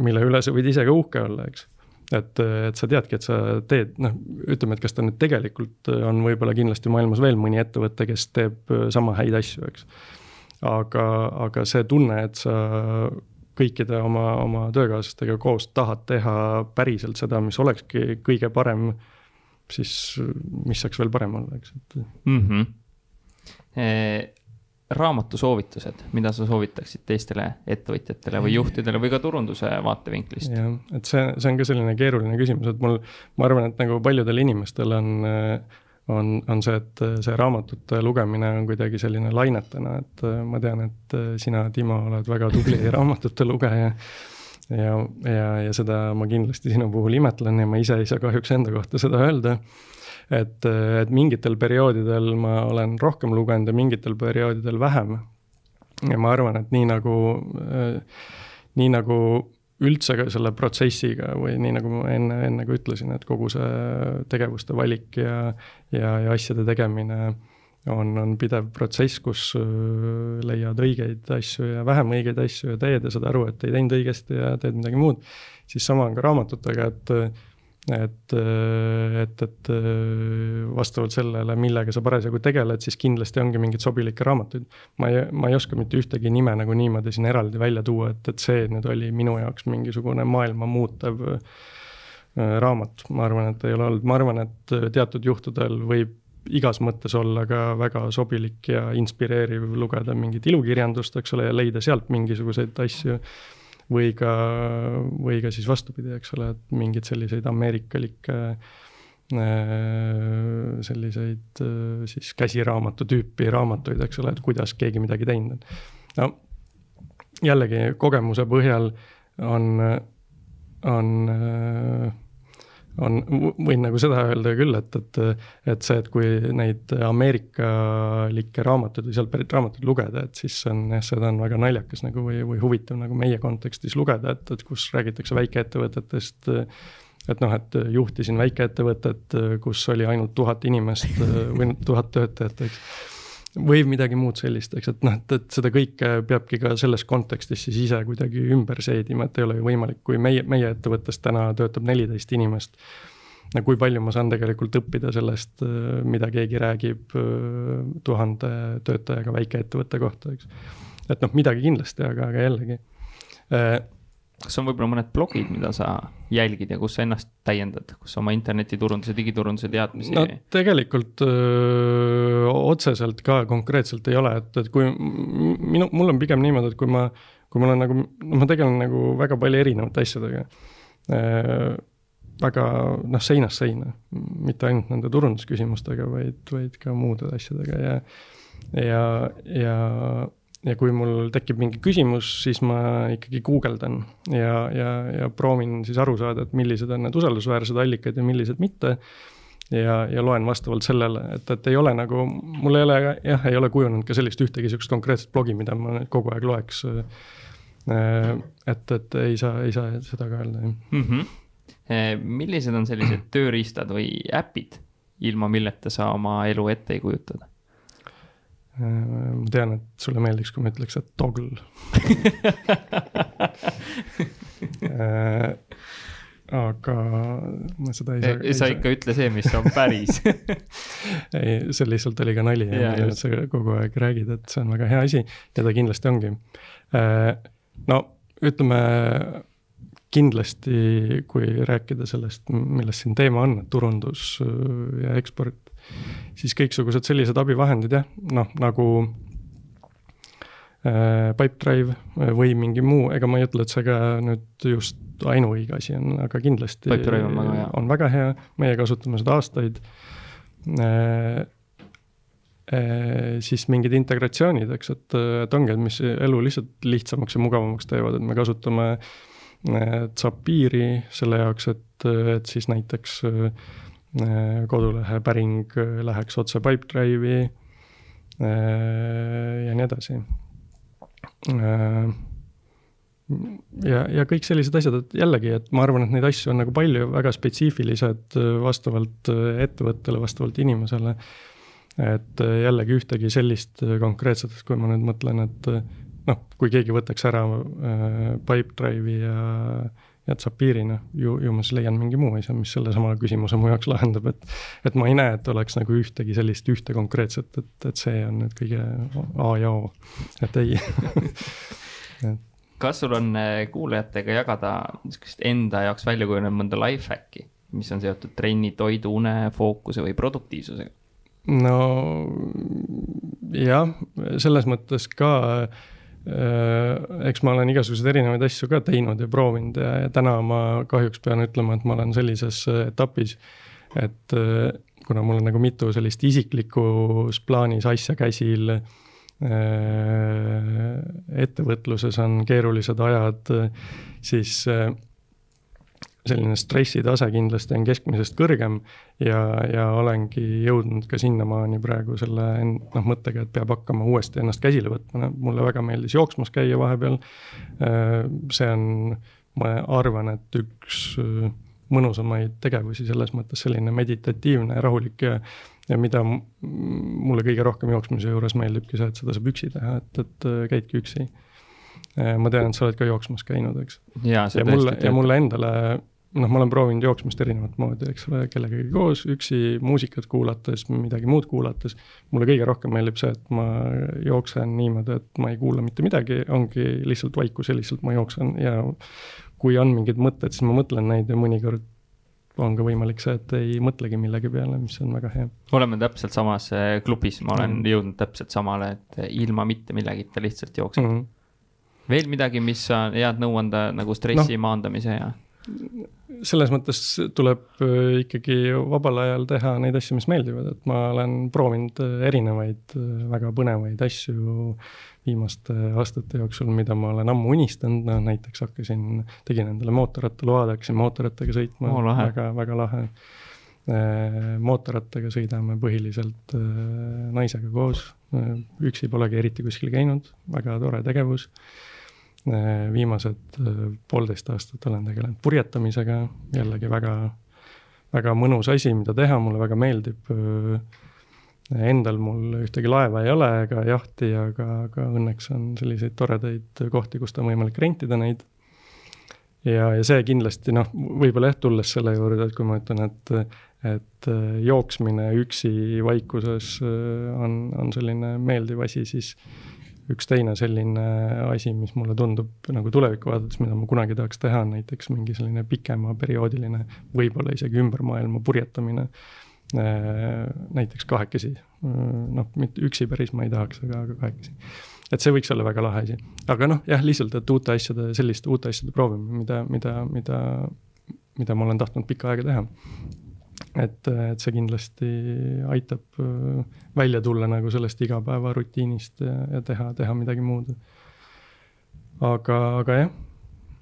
mille üle sa võid ise ka uhke olla, eks. et, et sa teadki, et sa teed, noh, ütleme, et kas ta nüüd tegelikult on võib-olla kindlasti maailmas veel mõni ettevõte, kes teeb sama häid asju, eks. aga, aga see tunne, et sa kõikide oma, oma töökaaslastega koos tahad teha päriselt seda, mis olekski kõige parem, siis mis saaks veel parem olla, eks, et mm. -hmm raamatu soovitused, mida sa soovitaksid teistele ettevõtjatele või juhtidele või ka turunduse vaatevinklist? jah, et see, see on ka selline keeruline küsimus, et mul, ma arvan, et nagu paljudel inimestel on, on, on see, et see raamatute lugemine on kuidagi selline lainetena, et ma tean, et sina, Timo, oled väga tubli <laughs> raamatute lugeja ja, ja, ja seda ma kindlasti sinu puhul imetlen ja ma ise ei saa kahjuks enda kohta seda öelda et, et mingitel perioodidel ma olen rohkem lugenud ja mingitel perioodidel vähem. ja ma arvan, et nii nagu, nii nagu üldse ka selle protsessiga või nii, nagu ma enne, enne ka ütlesin, et kogu see tegevuste valik ja, ja, ja asjade tegemine on, on pidev protsess, kus leiad õigeid asju ja vähem õigeid asju ja teed ja saad aru, et ei teinud õigesti ja teed midagi muud. siis sama on ka raamatutega, et et, et, et vastavalt sellele, millega sa parasjagu tegeled, siis kindlasti ongi mingeid sobilikke raamatuid. ma ei, ma ei oska mitte ühtegi nime nagu niimoodi siin eraldi välja tuua, et, et see nüüd oli minu jaoks mingisugune maailma muutev raamat, ma arvan, et ei ole olnud, ma arvan, et teatud juhtudel võib igas mõttes olla ka väga sobilik ja inspireeriv lugeda mingit ilukirjandust, eks ole, ja leida sealt mingisuguseid asju või ka, või ka siis vastupidi, eks ole, et mingeid selliseid ameerikalikke äh, selliseid äh, siis käsiraamatu tüüpi raamatuid, eks ole, et kuidas keegi midagi teinud on. no jällegi kogemuse põhjal on, on äh, on, võin nagu seda öelda küll, et, et, et see, et kui neid ameerikalikke raamatuid või sealt pärit raamatuid lugeda, et siis on jah, seda on väga naljakas nagu või, või huvitav nagu meie kontekstis lugeda, et, et kus räägitakse väikeettevõtetest. et noh, et juhtisin väikeettevõtet, kus oli ainult tuhat inimest või tuhat töötajat, eks või midagi muud sellist, eks, et noh, et, et seda kõike peabki ka selles kontekstis siis ise kuidagi ümber seedima, et ei ole ju võimalik, kui meie, meie ettevõttes täna töötab neliteist inimest. no kui palju ma saan tegelikult õppida sellest, mida keegi räägib tuhande töötajaga väikeettevõtte kohta, eks. et noh, midagi kindlasti, aga, aga jällegi kas on võib-olla mõned blogid, mida sa jälgid ja kus sa ennast täiendad, kus oma internetiturunduse, digiturunduse teadmisi? no tegelikult öö, otseselt ka konkreetselt ei ole, et, et kui minu, mul on pigem niimoodi, et kui ma, kui mul on nagu, noh, ma tegelen nagu väga palju erinevate asjadega. väga noh, seinast seina, mitte ainult nende turundusküsimustega, vaid, vaid ka muude asjadega ja, ja, ja ja kui mul tekib mingi küsimus, siis ma ikkagi guugeldan ja, ja, ja proovin siis aru saada, et millised on need usaldusväärsed allikad ja millised mitte. ja, ja loen vastavalt sellele, et, et ei ole nagu, mul ei ole jah, ei ole kujunenud ka sellist ühtegi sihukest konkreetset blogi, mida ma nüüd kogu aeg loeks. et, et ei saa, ei saa seda ka öelda, jah mm. -hmm. millised on sellised tööriistad või äpid, ilma milleta sa oma elu ette ei kujutada? Ma tean, et sulle meeldiks, kui ma ütleks, et toggle <laughs> äh, aga ma seda ei saa. sa ikka ütle see, mis on päris <laughs> ei, see lihtsalt oli ka nali ja, ja sa kogu aeg räägid, et see on väga hea asi ja ta kindlasti ongi. Äh, no ütleme kindlasti, kui rääkida sellest, millest siin teema on, turundus ja eksport, siis kõiksugused sellised abivahendid jah, noh nagu äh, Pipedrive või mingi muu, ega ma ei ütle, et see ka nüüd just ainuõige asi on, aga kindlasti Pipedrive on väga hea, on väga hea, meie kasutame seda aastaid. Äh,. Äh, siis mingid integratsioonid, eks, et, et ongi, et mis elu lihtsalt lihtsamaks ja mugavamaks teevad, et me kasutame äh, Zapieri selle jaoks, et, et siis näiteks äh, Äh, kodulehe päring äh, läheks otse Pipedrive'i äh, ja nii edasi. ja, ja kõik sellised asjad, et jällegi, et ma arvan, et neid asju on nagu palju, väga spetsiifilised vastavalt ettevõttele, vastavalt inimesele. et jällegi ühtegi sellist konkreetset, kui ma nüüd mõtlen, et noh, kui keegi võtaks ära Pipedrive'i ja ja Zapieri, noh, ju, ju ma siis leian mingi muu asja, mis sellesama küsimuse mu jaoks lahendab, et. et ma ei näe, et oleks nagu ühtegi sellist ühte konkreetset, et, et see on nüüd kõige A ja O, et ei <laughs> kas sul on eh, kuulajatega jagada niisugust enda jaoks välja kujunenud mõnda life hack'i, mis on seotud trenni, toidu, une, fookuse või produktiivsusega? no jah, selles mõttes ka äh, Äh, eks ma olen igasuguseid erinevaid asju ka teinud ja proovinud ja, ja täna ma kahjuks pean ütlema, et ma olen sellises äh, etapis, et äh, kuna mul on nagu mitu sellist isiklikus plaanis asja käsil, ettevõtluses on keerulised ajad, siis selline stressitase kindlasti on keskmisest kõrgem ja, ja olengi jõudnud ka sinnamaani praegu selle noh, mõttega, et peab hakkama uuesti ennast käsile võtma, mulle väga meeldis jooksmas käia vahepeal. Äh, see on, ma arvan, et üks äh, mõnusamaid tegevusi selles mõttes selline meditatiivne ja rahulik ja ja mida mulle kõige rohkem jooksmise juures meeldibki see, et seda saab üksi teha, et, et äh, käidki üksi ma tean, et sa oled ka jooksmas käinud, eks. ja, ja mulle, ja mulle endale noh, ma olen proovinud jooksmist erinevat moodi, eks ole, kellegagi koos, üksi muusikat kuulates, midagi muud kuulates. mulle kõige rohkem meeldib see, et ma jooksen niimoodi, et ma ei kuula mitte midagi, ongi lihtsalt vaikus ja lihtsalt ma jooksen ja kui on mingid mõtted, siis ma mõtlen neid ja mõnikord on ka võimalik see, et ei mõtlegi millegi peale, mis on väga hea. oleme täpselt samas eh, klubis, ma olen mm. jõudnud täpselt samale, et ilma mitte millegita lihtsalt jooksed mm. -hmm. veel midagi, mis sa head nõu anda nagu stressi no, maandamise ja? Selles mõttes tuleb äh, ikkagi vabal ajal teha neid asju, mis meeldivad, et ma olen proovinud äh, erinevaid äh, väga põnevaid asju viimaste aastate jooksul, mida ma olen ammu unistanud, no näiteks hakkasin, tegin endale mootorrattaload, hakkasin mootorrattaga sõitma. Oh,, väga, väga lahe. mootorrattaga sõidame põhiliselt naisega koos, üksi polegi eriti kuskil käinud, väga tore tegevus viimased äh, poolteist aastat olen tegelenud purjetamisega, jällegi väga, väga mõnus asi, mida teha, mulle väga meeldib. Äh, endal mul ühtegi laeva ei ole ega jahti, aga, aga õnneks on selliseid toredaid kohti, kust on võimalik rentida neid. ja, ja see kindlasti noh, võib-olla jah, tulles selle juurde, et kui ma ütlen, et, et jooksmine üksi vaikuses on, on selline meeldiv asi, siis üks teine selline asi, mis mulle tundub nagu tulevikku vaadates, mida ma kunagi tahaks teha, on näiteks mingi selline pikema perioodiline, võib-olla isegi ümber maailma purjetamine. Äh, näiteks kahekesi, noh, mitte üksi päris ma ei tahaks, aga, aga kahekesi. et see võiks olla väga lahe asi, aga noh, jah, lihtsalt, et uute asjade, selliste uute asjade proovimine, mida, mida, mida, mida ma olen tahtnud pikka aega teha et, et see kindlasti aitab äh, välja tulla nagu sellest igapäevarutiinist ja, ja teha, teha midagi muud. aga, aga jah,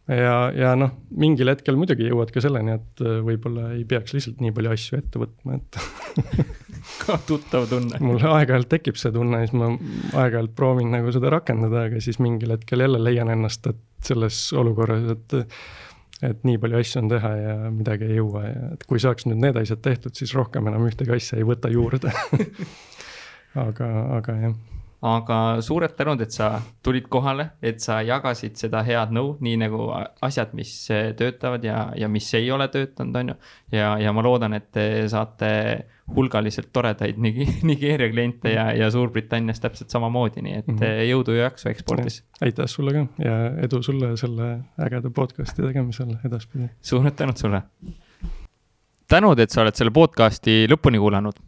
ja, ja noh, mingil hetkel muidugi jõuad ka selleni, et äh, võib-olla ei peaks lihtsalt nii palju asju ette võtma, et <laughs> ka tuttav tunne. mul aeg-ajalt tekib see tunne siis ma aeg-ajalt proovin nagu seda rakendada, aga siis mingil hetkel jälle leian ennast, et selles olukorras, et et nii palju asju on teha ja midagi ei jõua ja et kui saaks nüüd need asjad tehtud, siis rohkem enam ühtegi asja ei võta juurde. <laughs> Aga, aga jah aga suured tänud, et sa tulid kohale, et sa jagasid seda head nõu, nii nagu asjad, mis töötavad ja, ja mis ei ole töötanud, on ju. ja, ja ma loodan, et te saate hulgaliselt toredaid <laughs> Nigeeria kliente ja, ja Suurbritannias täpselt samamoodi, nii et mm -hmm. jõudu ja jaksu ekspordis. aitäh sulle ka ja edu sulle selle ägeda podcast'i tegemisel edaspidi. suured tänud sulle. tänud, et sa oled selle podcast'i lõpuni kuulanud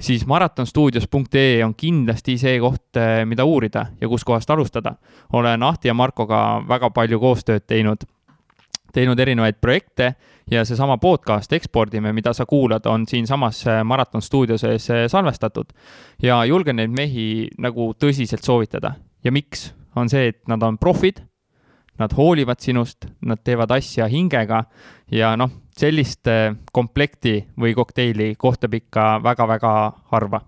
siis maratonstuudios.ee on kindlasti see koht, eh, mida uurida ja kuskohast alustada. olen Ahti ja Markoga väga palju koostööd teinud, teinud erinevaid projekte ja seesama podcast Ekspordime, mida sa kuulad, on siinsamas eh, Maraton stuudio sees eh, salvestatud. ja julgen neid mehi nagu tõsiselt soovitada ja miks, on see, et nad on profid nad hoolivad sinust, nad teevad asja hingega ja noh, sellist komplekti või kokteili kohtab ikka väga-väga harva